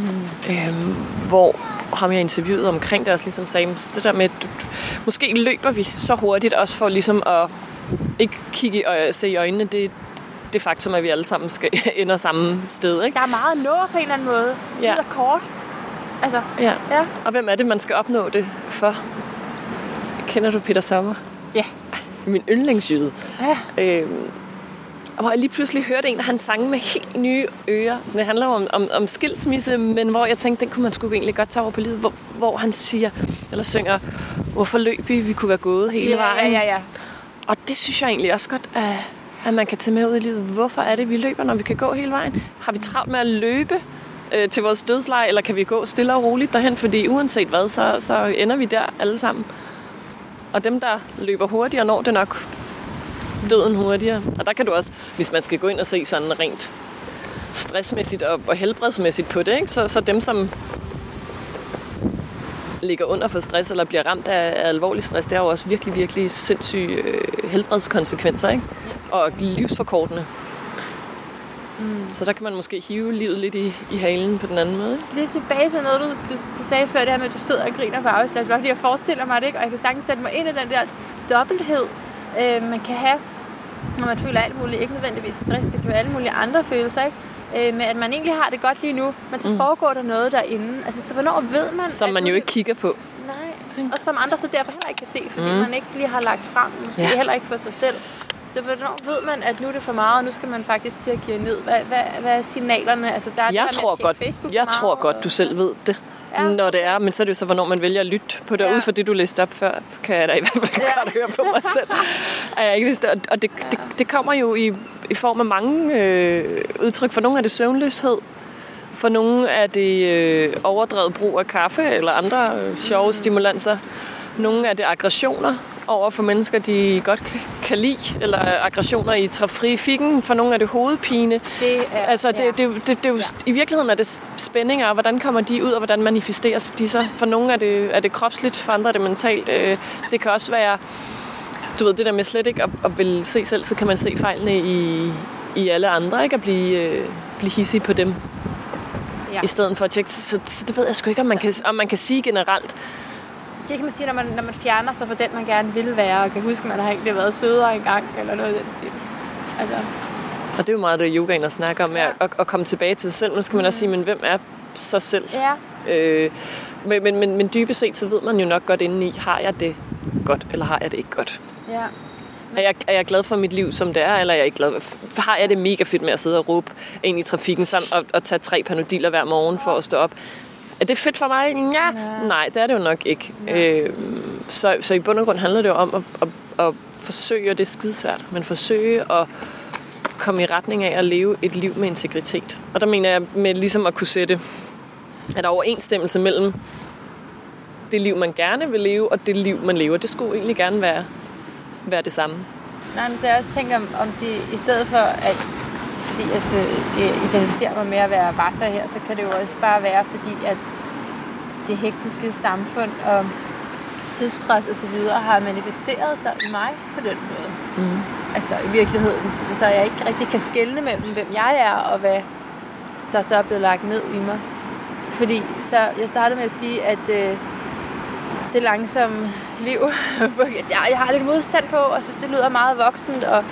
Øhm, hvor ham jeg interviewet omkring det også ligesom sagde, det der med, at måske løber vi så hurtigt også for ligesom at ikke kigge og se i øjnene, det, det faktum, at vi alle sammen skal ende samme sted. Ikke? Der er meget at nå på en eller anden måde. Ja. Det er kort. Altså, ja. ja. Og hvem er det, man skal opnå det for? Kender du Peter Sommer? Ja. Min yndlingsjyde. Ja. Øhm, hvor jeg lige pludselig hørte en af hans sange med helt nye ører. Det handler om, om, om skilsmisse, men hvor jeg tænkte, den kunne man sgu egentlig godt tage over på livet. Hvor, hvor han siger, eller synger, hvorfor løb vi? Vi kunne være gået hele ja, vejen. Ja, ja, ja. Og det synes jeg egentlig også godt, at, at man kan tage med ud i livet. Hvorfor er det, vi løber, når vi kan gå hele vejen? Har vi travlt med at løbe øh, til vores dødsleje, eller kan vi gå stille og roligt derhen? Fordi uanset hvad, så, så ender vi der alle sammen. Og dem, der løber hurtigere, når det nok døden hurtigere. Og der kan du også, hvis man skal gå ind og se sådan rent stressmæssigt og, og helbredsmæssigt på det, ikke? Så, så dem, som ligger under for stress eller bliver ramt af, af alvorlig stress, det har jo også virkelig, virkelig sindssyge øh, helbredskonsekvenser, ikke? Yes. Og livsforkortende. Mm. Så der kan man måske hive livet lidt i, i halen på den anden måde. Lidt tilbage til noget, du, du, du sagde før, det her med, at du sidder og griner på arbejdsplads. Bare fordi jeg forestiller mig det, ikke? Og jeg kan sagtens sætte mig ind i den der dobbelthed, øh, man kan have, når man føler alt muligt. Ikke nødvendigvis stress, det kan være alle mulige andre følelser, ikke? Øh, med at man egentlig har det godt lige nu, men så mm. foregår der noget derinde. Altså, så hvornår ved man... Som man jo ikke kigger på. Nej, og som andre så derfor heller ikke kan se, fordi mm. man ikke lige har lagt frem, måske ja. heller ikke for sig selv. Så hvornår ved man, at nu er det for meget, og nu skal man faktisk til at give ned? Hvad, hvad, hvad er signalerne? Altså, der er jeg tror godt, Facebook jeg meget, tror godt, du selv ved det. Ja. når det er. Men så er det jo så, hvornår man vælger at lytte på det. Ja. ud fra det, du læste op før, kan jeg da i hvert fald ja. godt høre på mig selv. at jeg ikke vidste. Og det, ja. det, det kommer jo i, i form af mange øh, udtryk. For nogle er det søvnløshed. For nogle er det øh, overdrevet brug af kaffe eller andre øh, sjove mm. stimulanser. Nogle er det aggressioner over for mennesker, de godt kan lide, eller aggressioner i trafikken. For nogle er det hovedpine. Det er, altså, det, ja. det, det, det, det, ja. I virkeligheden er det spændinger, og hvordan kommer de ud, og hvordan manifesteres de så? For nogle er det, er det kropsligt, for andre er det mentalt. Øh, det kan også være, du ved, det der med slet ikke at, at vil se selv, så kan man se fejlene i, i alle andre, ikke? At blive, øh, blive hissig på dem. Ja. I stedet for at tjekke. Så, så det ved jeg sgu ikke, om man kan, om man kan sige generelt måske kan man sige, når man, når man fjerner sig fra den, man gerne vil være, og kan huske, at man har egentlig været sødere engang, eller noget i den stil. Altså. Og det er jo meget det, yogaen at snakke om, ja. at, at, komme tilbage til sig selv. Nu skal man også sige, men hvem er sig selv? Ja. Øh, men, men, men, men dybest set, så ved man jo nok godt indeni, har jeg det godt, eller har jeg det ikke godt? Ja. Er jeg, er jeg glad for mit liv, som det er, eller er jeg ikke glad? Har jeg det mega fedt med at sidde og råbe ind i trafikken sammen, og, og tage tre panodiler hver morgen for at stå op? Er det fedt for mig? Ja. ja. Nej, det er det jo nok ikke. Ja. Øh, så, så i bund og grund handler det jo om at, at, at forsøge, og det er skidesvært, men forsøge at komme i retning af at leve et liv med integritet. Og der mener jeg med ligesom at kunne sætte, at der er overensstemmelse mellem det liv, man gerne vil leve, og det liv, man lever. Det skulle egentlig gerne være, være det samme. Nej, men så jeg også tænker, om det i stedet for, at fordi jeg skal, skal identificere mig med at være vata her, så kan det jo også bare være, fordi at det hektiske samfund og tidspres og så videre har manifesteret sig i mig på den måde. Mm. Altså i virkeligheden, så jeg ikke rigtig kan skelne mellem, hvem jeg er og hvad der så er blevet lagt ned i mig. Fordi så jeg startede med at sige, at øh, det langsomme liv, jeg har lidt modstand på, og synes, det lyder meget voksent, og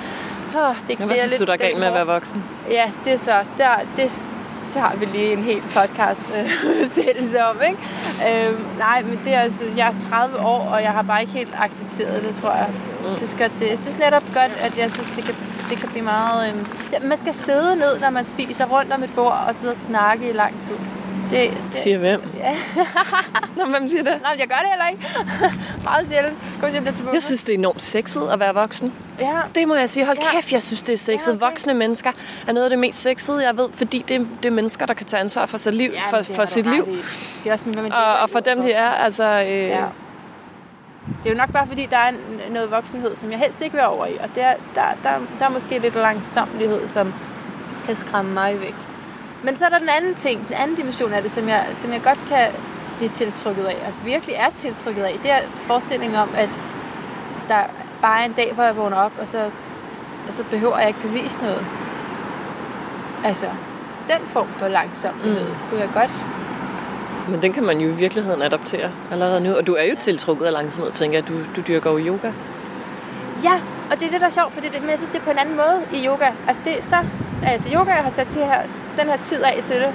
Oh, det, Men hvad det synes lidt, du, der er galt med at være voksen? Ja, det er så, der, det, har vi lige en helt podcast udsættelse om, ikke? Øhm, nej, men det er altså, jeg er 30 år, og jeg har bare ikke helt accepteret det, tror jeg. Jeg synes, godt, det, jeg synes netop godt, at jeg synes, det kan, det kan blive meget... Øhm, man skal sidde ned, når man spiser rundt om et bord og sidde og snakke i lang tid. Det, det, siger hvem? Ja. Nå, hvem siger det? Nej, jeg gør det heller ikke. Meget sjældent. Gå jeg, til jeg synes, det er enormt sexet at være voksen. Ja. Det må jeg sige. Hold ja. kæft, jeg synes, det er sexet. Ja, okay. Voksne mennesker er noget af det mest sexede, jeg ved, fordi det er, det er mennesker, der kan tage ansvar for, sit liv, ja, for, for sit liv. Det er også, hvad man og, og for dem, de er, altså... Øh, ja. Det er jo nok bare fordi, der er noget voksenhed, som jeg helst ikke vil over i. Og der, der, der, der er måske lidt langsomlighed, som kan skræmme mig væk. Men så er der den anden ting, den anden dimension af det, som jeg, som jeg godt kan blive tiltrykket af, og virkelig er tiltrykket af, det er forestillingen om, at der bare er en dag, hvor jeg vågner op, og så, og så behøver jeg ikke bevise noget. Altså, den form for langsomhed mm. kunne jeg godt men den kan man jo i virkeligheden adoptere allerede nu. Og du er jo tiltrukket af langsomhed, tænker jeg. Du, du dyrker jo yoga. Ja, og det er det, der er sjovt, for det, men jeg synes, det er på en anden måde i yoga. Altså, det, så er jeg til yoga, jeg har sat det her den her tid af til det,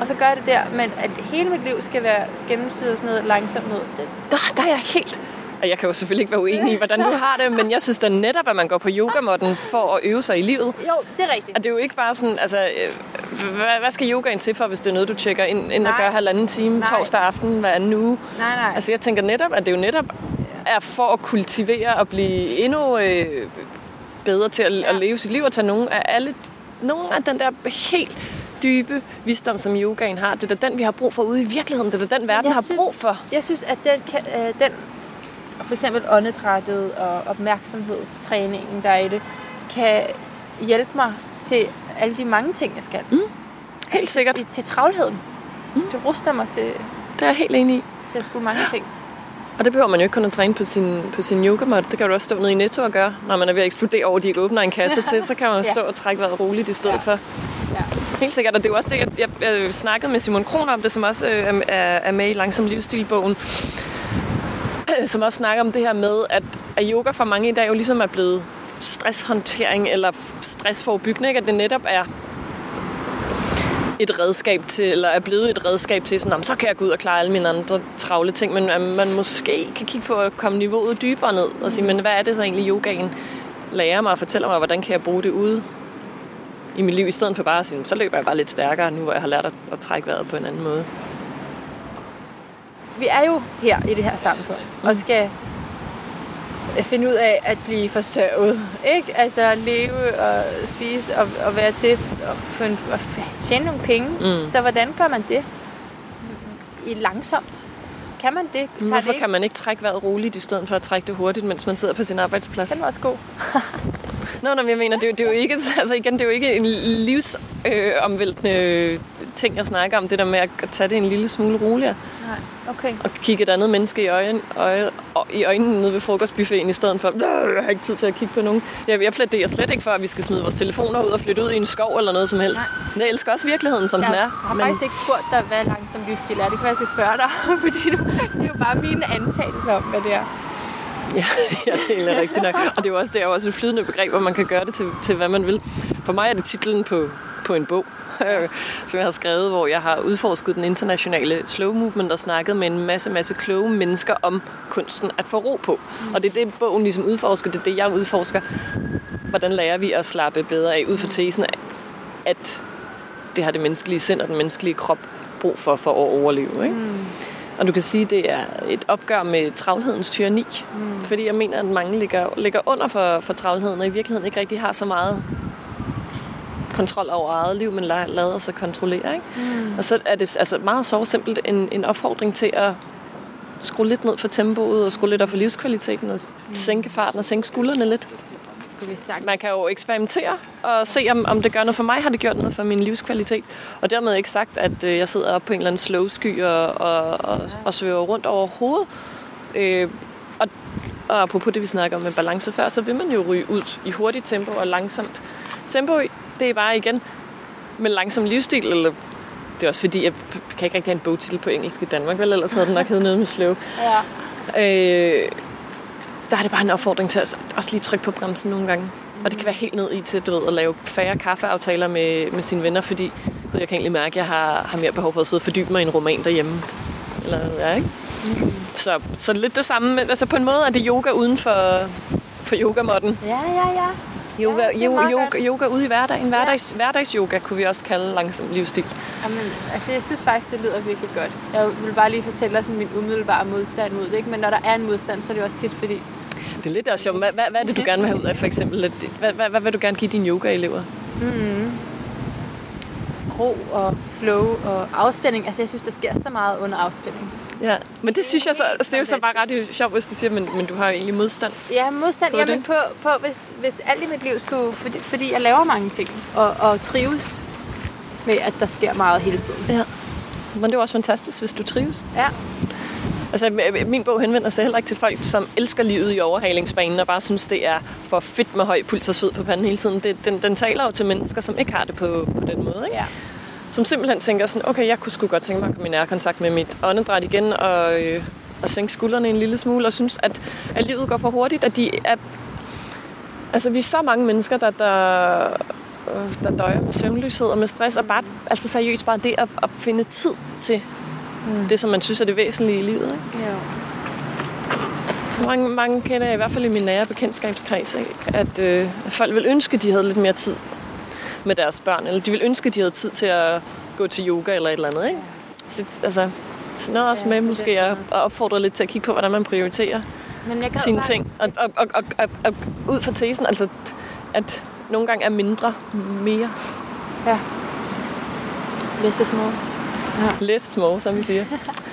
og så gør jeg det der, men at hele mit liv skal være gennemstyret sådan noget langsomt noget. Det... Nå, der er jeg helt... Og jeg kan jo selvfølgelig ikke være uenig i, hvordan du har det, men jeg synes da netop, at man går på yogamotten for at øve sig i livet. Jo, det er rigtigt. Og det er jo ikke bare sådan, altså, øh, hvad, hvad skal yogaen til for, hvis det er noget, du tjekker ind, ind og gør halvanden time nej. torsdag aften hver anden uge? Nej, nej. Altså, jeg tænker netop, at det jo netop er for at kultivere og blive endnu øh, bedre til at, ja. at leve sit liv og tage nogle af alle nogle af den der helt dybe visdom, som yogaen har. Det er den, vi har brug for ude i virkeligheden. Det er den, verden jeg har synes, brug for. Jeg synes, at den, kan, øh, den for eksempel åndedrættet og opmærksomhedstræningen, der er i det, kan hjælpe mig til alle de mange ting, jeg skal. Mm. Helt sikkert. Til, til travlheden. Mm. Det ruster mig til... Det er jeg helt enig i. Til at skulle mange ting. Og det behøver man jo ikke kun at træne på sin, på sin yogamat. Det kan du også stå nede i Netto og gøre, når man er ved at eksplodere over, de ikke åbner en kasse til. Så kan man stå og trække vejret roligt i stedet ja. for. Ja. Helt sikkert, og det er jo også det, jeg, jeg, jeg snakkede med Simon Kron om det, som også øh, er, er med i Langsom Livsstilbogen, som også snakker om det her med, at, at yoga for mange i dag jo ligesom er blevet stresshåndtering eller stressforebyggende, ikke? at det netop er et redskab til, eller er blevet et redskab til, sådan, så kan jeg gå ud og klare alle mine andre travle ting, men at man måske kan kigge på at komme niveauet dybere ned og sige, men hvad er det så egentlig yogaen lærer mig og fortæller mig, hvordan kan jeg bruge det ude i mit liv, i stedet for bare at sige, så løber jeg bare lidt stærkere nu, hvor jeg har lært at, at trække vejret på en anden måde. vi er jo her i det her samfund, og skal finde ud af at blive forsørget. Ikke? Altså leve og spise og, og være til og, få en, og tjene nogle penge. Mm. Så hvordan gør man det? I langsomt. Kan man det? Tager Hvorfor det kan man ikke trække vejret roligt, i stedet for at trække det hurtigt, mens man sidder på sin arbejdsplads? Den var også god. Nå, nå, jeg mener, det, er, det er jo ikke, altså igen, det er jo ikke en livsomvæltende øh, ting, jeg snakker om, det der med at tage det en lille smule roligere. Nej, okay. Og kigge et andet menneske i, øjen, øje, i øjnene nede ved frokostbuffeten, i stedet for, jeg har ikke tid til at kigge på nogen. Jeg, jeg plæderer slet ikke for, at vi skal smide vores telefoner ud og flytte ud i en skov eller noget som helst. Nej. Jeg elsker også virkeligheden, som jeg den er. Jeg har men... faktisk ikke spurgt dig, hvad langsom livsstil er. Det kan være, jeg skal spørge dig, fordi det er jo bare mine antagelser om, hvad det er. Ja, ja, det er rigtigt nok. Og det er jo også, det er jo også et flydende begreb, hvor man kan gøre det til, til hvad man vil. For mig er det titlen på, på en bog, som jeg har skrevet, hvor jeg har udforsket den internationale slow movement og snakket med en masse, masse kloge mennesker om kunsten at få ro på. Og det er det, bogen ligesom udforsker, det er det, jeg udforsker. Hvordan lærer vi at slappe bedre af ud for tesen, at det har det menneskelige sind og den menneskelige krop brug for, for at overleve. Ikke? Mm. Og du kan sige, at det er et opgør med travlhedens tyranni. Mm. Fordi jeg mener, at mange ligger, ligger under for, for travlheden, og i virkeligheden ikke rigtig har så meget kontrol over eget liv, men lader sig kontrollere. Ikke? Mm. Og så er det altså meget så simpelt en, en opfordring til at skrue lidt ned for tempoet, og skrue lidt op for livskvaliteten, og mm. sænke farten og sænke skuldrene lidt. Man kan jo eksperimentere og se, om, om det gør noget for mig, har det gjort noget for min livskvalitet. Og dermed ikke sagt, at øh, jeg sidder op på en eller anden slow sky og, og, og, og svæver rundt over hovedet. Øh, og, og apropos det, vi snakker om med balance før, så vil man jo ryge ud i hurtigt tempo og langsomt tempo. Det er bare igen med langsom livsstil, eller det er også fordi, jeg kan ikke rigtig have en bogtitel på engelsk i Danmark, vel? Ellers havde den nok heddet noget med slow. Ja. Øh, der er det bare en opfordring til at også lige trykke på bremsen nogle gange. Og det kan være helt ned i til, du ved, at lave færre kaffeaftaler med, med sine venner, fordi gud, jeg kan egentlig mærke, at jeg har, har mere behov for at sidde og fordybe mig i en roman derhjemme. Eller, ja, ikke? Mm. Så, så lidt det samme. Altså på en måde er det yoga uden for, for yogamotten. Ja, ja, ja. Yoga, ja, yoga, yoga, yoga ude i hverdagen. Hverdags, ja. Hverdagsyoga kunne vi også kalde langsom livsstil. Jamen, altså, jeg synes faktisk, det lyder virkelig godt. Jeg vil bare lige fortælle dig sådan min umiddelbare modstand mod det. Ikke? Men når der er en modstand, så er det også tit, fordi det er lidt også sjovt. Hvad, hvad, hvad er det, du gerne vil have ud af, for eksempel? Hvad, hvad, hvad vil du gerne give dine yoga-elever? Mm. Ro og flow og afspænding. Altså, jeg synes, der sker så meget under afspænding. Ja, men det synes jeg så, altså, det er jo så bare ret sjovt, hvis du siger, men, men du har jo egentlig modstand. Ja, modstand, på jamen det. på, på hvis, hvis alt i mit liv skulle, fordi, fordi jeg laver mange ting, og, og trives med, at der sker meget hele tiden. Ja, men det er også fantastisk, hvis du trives. Ja. Altså, min bog henvender sig heller ikke til folk, som elsker livet i overhalingsbanen og bare synes, det er for fedt med høj puls og sved på panden hele tiden. Det, den, den taler jo til mennesker, som ikke har det på, på den måde. Ikke? Ja. Som simpelthen tænker sådan, okay, jeg kunne sgu godt tænke mig at komme i nærkontakt med mit åndedræt igen og, øh, og sænke skuldrene en lille smule og synes, at, at livet går for hurtigt, at de er... Altså, vi er så mange mennesker, der, der, der døjer med søvnløshed og med stress, og bare, altså seriøst bare det at, at finde tid til mm. det, som man synes er det væsentlige i livet. Ikke? Ja. Mange, mange kender jeg i hvert fald i min nære bekendtskabskreds, ikke? At, øh, at folk vil ønske, at de havde lidt mere tid med deres børn, eller de vil ønske, at de havde tid til at gå til yoga eller et eller andet. Ikke? Så, altså, så noget også med måske at, at opfordre lidt til at kigge på, hvordan man prioriterer Men jeg sine bare... ting. Og, og, og, og, og, og ud fra tesen, altså, at nogle gange er mindre mere. Ja. Less is more. Ja. Less small, som vi siger.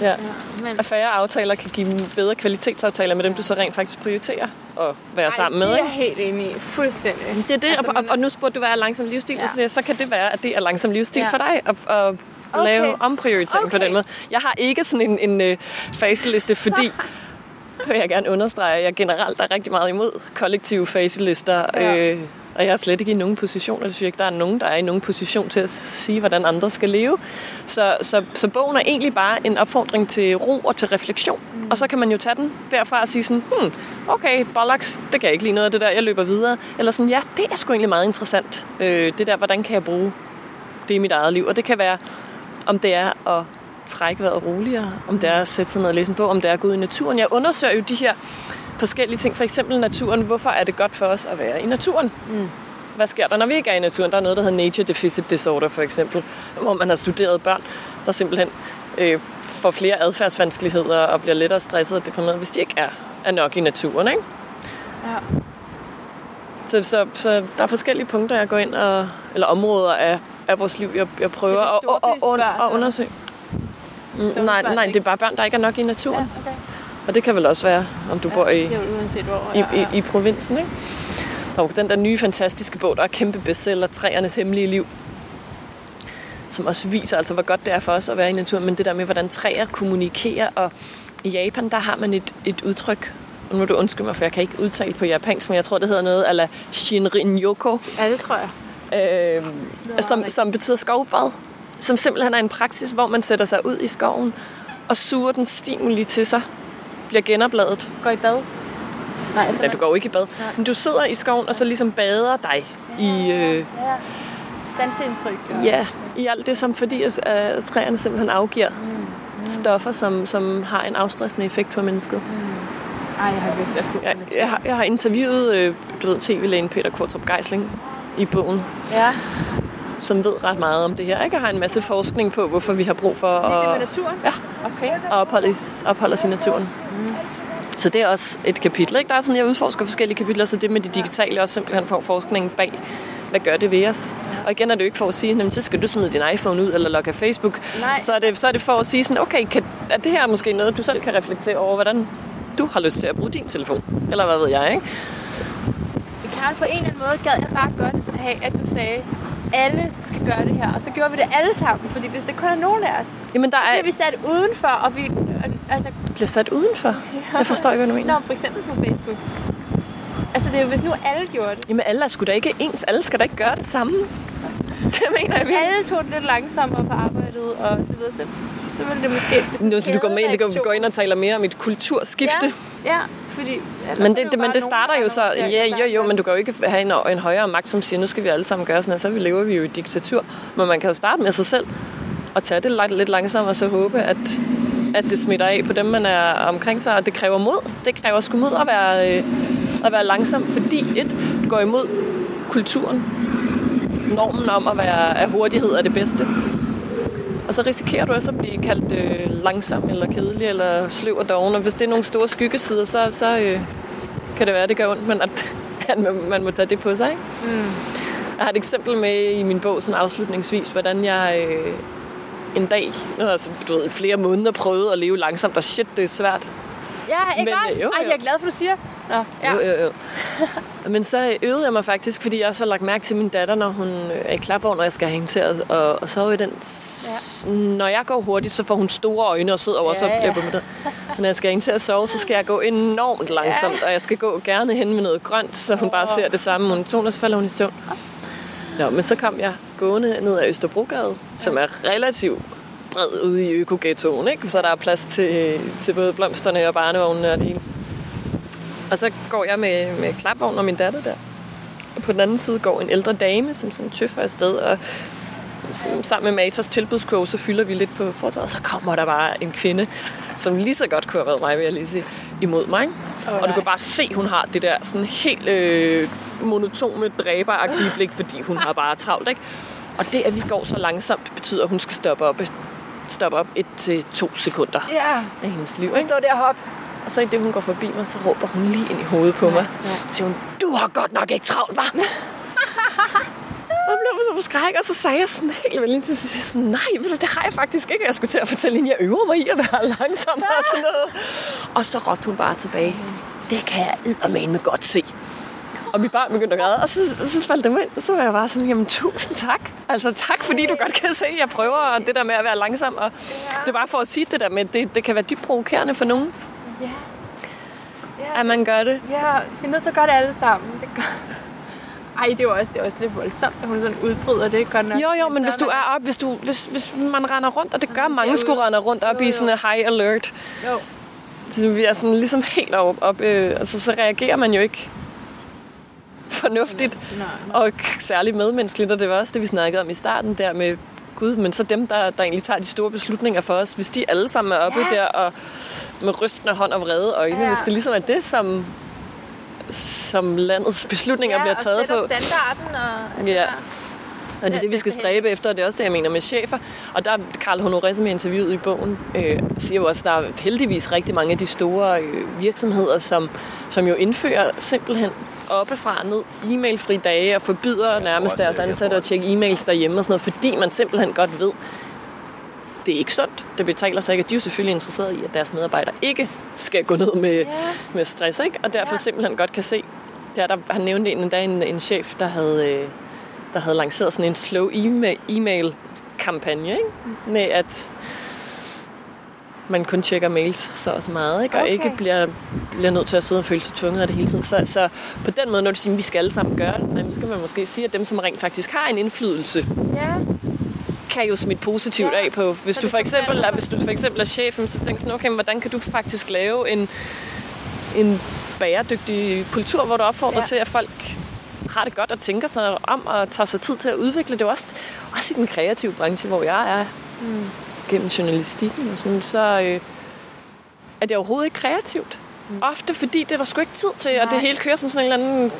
Ja. ja men... At færre aftaler kan give bedre kvalitetsaftaler med dem, du så rent faktisk prioriterer at være Ej, sammen med. det er jeg helt enig i. Fuldstændig. Det er det, altså, og, og, nu spurgte du, hvad er langsom livsstil? Ja. Så, så kan det være, at det er langsom livsstil ja. for dig at, at okay. lave omprioritering okay. på den måde. Jeg har ikke sådan en, en uh, faseliste, fordi vil jeg gerne understrege, at jeg generelt er rigtig meget imod kollektive faselister. Ja. Øh, og jeg er slet ikke i nogen position, jeg synes ikke, der er nogen, der er i nogen position til at sige, hvordan andre skal leve. Så, så, så bogen er egentlig bare en opfordring til ro og til refleksion. Mm. Og så kan man jo tage den derfra og sige sådan, hmm, okay, bollocks, det kan jeg ikke lige noget af det der, jeg løber videre. Eller sådan, ja, det er sgu egentlig meget interessant. Øh, det der, hvordan kan jeg bruge det i mit eget liv? Og det kan være, om det er at trække vejret roligere, om det er at sætte sig ned og læse en bog, om det er at gå ud i naturen. Jeg undersøger jo de her forskellige ting. For eksempel naturen. Hvorfor er det godt for os at være i naturen? Mm. Hvad sker der, når vi ikke er i naturen? Der er noget, der hedder Nature Deficit Disorder, for eksempel, hvor man har studeret børn, der simpelthen øh, får flere adfærdsvanskeligheder og bliver lettere stresset og deprimeret, hvis de ikke er, er nok i naturen. Ikke? Ja. Så, så, så der er forskellige punkter, jeg går ind og, eller områder af, af vores liv, jeg, jeg prøver er at, at, at, at, undersøge. Mm, nej, nej, det er bare børn, der ikke er nok i naturen. Ja, okay. Og det kan vel også være, om du bor i, jo uanset hvor. i, ja, ja. i, i provinsen. Ikke? Og den der nye fantastiske bog, der er kæmpe bestseller, Træernes Hemmelige Liv, som også viser, altså, hvor godt det er for os at være i naturen, men det der med, hvordan træer kommunikerer. Og i Japan, der har man et, et udtryk, og nu må du undskylde mig, for jeg kan ikke udtale på japansk, men jeg tror, det hedder noget ala Shinrin-yoko, Ja, det tror jeg. øh, som, som betyder skovbad. Som simpelthen er en praksis, hvor man sætter sig ud i skoven og suger den stimuli til sig, bliver genopladet. Går i bad. Nej, altså, Ja, du går jo ikke i bad. Men du sidder i skoven, og så ligesom bader dig i, øh, Ja. Sansindtryk. og- ja, i alt det, som fordi at, at træerne simpelthen afgiver stoffer, som, som har en afstressende effekt på mennesket. Ej, jeg har virkelig også Jeg, jeg, har, jeg har interviewet øh, du ved, tv-lægen Peter Kortrup Geisling i bogen, Ja, som ved ret meget om det her. Ikke? Jeg har en masse forskning på, hvorfor vi har brug for det er at, naturen. ja, Okay. at opholde, opholde os i naturen. Så det er også et kapitel. Ikke? Der er sådan, jeg udforsker forskellige kapitler, så det med det digitale også simpelthen for forskningen bag, hvad gør det ved os? Og igen er det jo ikke for at sige, jamen, så skal du smide din iPhone ud eller logge af Facebook. Nej. Så er, det, så er det for at sige sådan, okay, kan, er det her måske noget, du selv kan reflektere over, hvordan du har lyst til at bruge din telefon? Eller hvad ved jeg, ikke? Karl, på en eller anden måde gad jeg bare godt have, at du sagde, alle skal gøre det her. Og så gjorde vi det alle sammen. Fordi hvis det kun er nogen af os, Jamen, der så er, bliver vi sat udenfor, og vi altså, bliver sat udenfor. Jeg forstår ikke, hvad du mener. Nå, for eksempel på Facebook. Altså, det er jo, hvis nu alle gjorde det. Jamen, alle er sgu da ikke ens. Alle skal da ikke gøre det samme. Det mener jeg virkelig. Alle tog det lidt langsommere på arbejdet, og så videre. Så, så ville det måske... Nu, så du går, med, går, kædereaktion- går ind og taler mere om et kulturskifte. Ja, ja fordi... Men det, det, men det nogen, starter der jo så, nogen, ja, jo, jo, men du kan jo ikke have en, en højere magt, som siger, nu skal vi alle sammen gøre sådan her, så vi lever vi jo i diktatur. Men man kan jo starte med sig selv, og tage det lidt, lidt langsomt, og så håbe, at, at det smitter af på dem, man er omkring sig, og det kræver mod. Det kræver sgu mod at være, øh, at være langsom, fordi et, går imod kulturen, normen om at være at hurtighed er det bedste. Og så risikerer du også at blive kaldt øh, langsom, eller kedelig, eller sløv og doven. Og hvis det er nogle store skyggesider, så, så øh, kan det være, at det gør ondt, men at, at man, man må tage det på sig. Ikke? Mm. Jeg har et eksempel med i min bog, sådan afslutningsvis, hvordan jeg øh, en dag, nu har jeg så, du ved, flere måneder prøvet at leve langsomt, og shit, det er svært. Ja, ikke Men, også? øh, jo, Ej, jo. jeg er glad for, du siger. Nå, ja. Jo, jo, jo. Men så øvede jeg mig faktisk, fordi jeg har så lagt mærke til min datter, når hun er i klapvogn, og jeg skal have hende til at og, og sove i den. Ja. Når jeg går hurtigt, så får hun store øjne og sidder over, ja, så Ja, ja. bliver jeg på med det. Men når jeg skal have hende til at sove, så skal jeg gå enormt langsomt, og jeg skal gå gerne hen med noget grønt, så hun bare ser det samme monoton, og så falder hun i søvn. Nå, men så kom jeg gående ned ad Østerbrogade, som er relativt bred ude i økoghettoen, ikke? Så der er plads til, til både blomsterne og barnevognene og det hele. Og så går jeg med, med klapvogn og min datter der. Og på den anden side går en ældre dame, som sådan tøffer afsted, og sådan sammen med Matas tilbudskurve, så fylder vi lidt på fortaget, og så kommer der bare en kvinde, som lige så godt kunne have været mig, vil jeg lige sige, imod mig. Åh, og du kan bare se, hun har det der sådan helt øh, monotone dræberagtige blik, fordi hun har bare travlt, ikke? Og det, at vi går så langsomt, betyder, at hun skal stoppe op, stoppe op et til to sekunder Ja, af hendes liv, jeg ikke? står der og hop. Og så i det, hun går forbi mig, så råber hun lige ind i hovedet på mig. Så siger hun, du har godt nok ikke travlt, hva'? og blev så forskrækket, og så sagde jeg sådan helt venligt, sagde jeg sådan, nej, ved du, det har jeg faktisk ikke. Jeg skulle til at fortælle hende, jeg øver mig i at være langsom og sådan noget. Og så råbte hun bare tilbage, det kan jeg eddermane med godt se. Og mit barn begyndte at græde, og så, så faldt det ind, og så var jeg bare sådan, jamen tusind tak. Altså tak, fordi du godt kan se, at jeg prøver det der med at være langsom. Og det er bare for at sige det der med, det, det kan være dybt provokerende for nogen, Ja. at man gør det. Ja, vi er nødt til at gøre det alle sammen. Det gør... Ej, det er jo også, det er også lidt voldsomt, at hun sådan udbryder det. Godt nok. Jo, jo, men så hvis du er op, hvis, du, hvis, hvis man render rundt, og det gør mange, skulle rende rundt op Jo, i jo. sådan en high alert, Jo. så vi er sådan ligesom helt op, op øh, altså så reagerer man jo ikke fornuftigt, Nej, og k- særligt medmenneskeligt, og det var også det, vi snakkede om i starten der med Gud, men så dem, der, der egentlig tager de store beslutninger for os, hvis de alle sammen er oppe Ja. der og med rystende hånd og vrede øjne, Ja. hvis det ligesom er det, som, som landets beslutninger ja, bliver taget og på, sætter standarden. Og, Ja. Og det er det, vi skal stræbe efter, og det er også det, jeg mener med chefer. Og der er Karl Honoré, som jeg interviewet i bogen, øh, siger jo også, at der er heldigvis rigtig mange af de store øh, virksomheder, som, som jo indfører simpelthen oppefra ned e-mailfri dage og forbyder nærmest deres ansatte at tjekke e-mails derhjemme og sådan noget, fordi man simpelthen godt ved, det er ikke sundt. Det betaler sig ikke. De er jo selvfølgelig interesseret i, at deres medarbejdere ikke skal gå ned med, yeah. med stress, ikke? og derfor yeah. simpelthen godt kan se. Ja, der, han nævnte en dag en, en chef, der havde, øh, der havde lanceret sådan en slow e-mail kampagne, ikke? med at man kun tjekker mails så også meget, ikke? og okay. ikke bliver, bliver nødt til at sidde og føle sig tvunget af det hele tiden. Så, så på den måde, når du siger, at vi skal alle sammen gøre det, så kan man måske sige, at dem, som rent faktisk har en indflydelse, ja kan jo smitte positivt ja. af på. Hvis du for eksempel er, hvis du for eksempel er chefen, så tænker sådan, okay, hvordan kan du faktisk lave en, en bæredygtig kultur, hvor du opfordrer ja. til, at folk har det godt og tænker sig om og tager sig tid til at udvikle det. Også, også i den kreative branche, hvor jeg er mm. gennem journalistikken og sådan, så øh, er det overhovedet ikke kreativt. Mm. Ofte fordi det er der sgu ikke tid til, Nej. og det hele kører som sådan en eller anden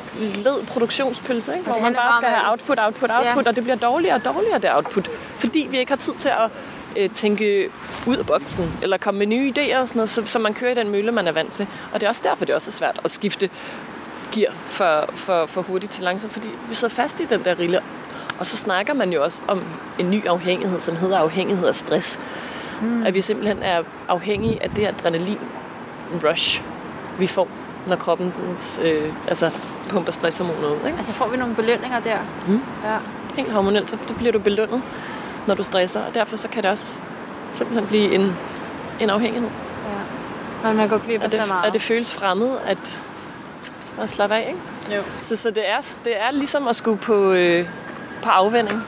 led produktionspølse, ikke? hvor man bare skal have output, output, output, ja. og det bliver dårligere og dårligere, det output. Fordi vi ikke har tid til at øh, tænke ud af boksen, eller komme med nye idéer og sådan noget, så, så man kører i den mølle, man er vant til. Og det er også derfor, det er også svært at skifte gear for, for, for hurtigt til langsomt, fordi vi sidder fast i den der rille. Og så snakker man jo også om en ny afhængighed, som hedder afhængighed af stress. Mm. At vi simpelthen er afhængige af det adrenalin rush, vi får, når kroppen øh, altså, pumper stresshormoner ud. Ikke? Altså får vi nogle belønninger der? Mm. Ja. Helt hormonelt, så bliver du belønnet, når du stresser, og derfor så kan det også simpelthen blive en, en afhængighed. Ja. Men man går glip af så meget. Og det føles fremmed at, at slappe af, ikke? Jo. Så, så det, er, det er ligesom at skulle på, øh, på afvænding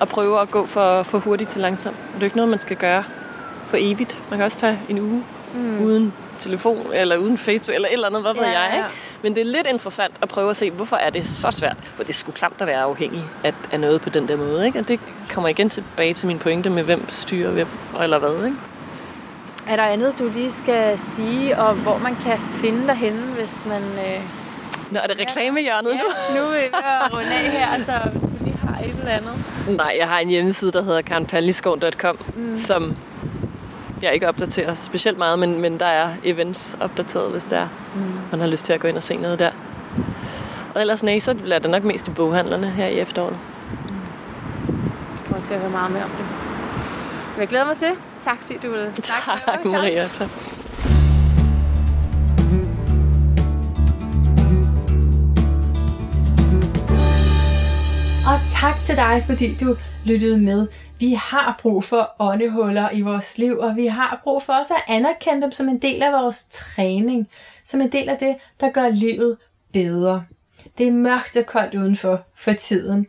og prøve at gå for, for hurtigt til langsomt. Og det er ikke noget, man skal gøre for evigt. Man kan også tage en uge mm. uden telefon, eller uden Facebook, eller et eller andet, hvad ved ja, jeg. Ikke? Men det er lidt interessant at prøve at se, hvorfor er det så svært? For det sgu klamt at være afhængig af, af noget på den der måde. Ikke? Og det kommer igen tilbage til min pointe med, hvem styrer hvem, eller hvad. Ikke? Er der andet, du lige skal sige, om hvor man kan finde dig henne, hvis man... Øh... Nå, er det reklamehjørnet ja, nu? nu er vi ved at runde af her, altså hvis du lige har et eller andet. Nej, jeg har en hjemmeside, der hedder karenpalniskov.com, mm. som jeg ikke opdaterer specielt meget, men, men der er events opdateret, hvis der er. Mm. man har lyst til at gå ind og se noget der. Og ellers nej, så bliver det nok mest i boghandlerne her i efteråret. Mm. Jeg kommer til at høre meget mere om det. Vil jeg glæde mig til. Tak fordi du ville snakke Tak Maria, tak. Og tak til dig, fordi du lyttede med. Vi har brug for åndehuller i vores liv, og vi har brug for også at anerkende dem som en del af vores træning. Som en del af det, der gør livet bedre. Det er mørkt og koldt udenfor for tiden.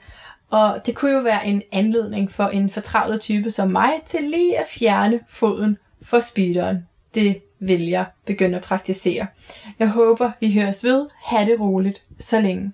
Og det kunne jo være en anledning for en fortravlet type som mig til lige at fjerne foden for speederen. Det vil jeg begynde at praktisere. Jeg håber, vi høres ved. Ha' det roligt så længe.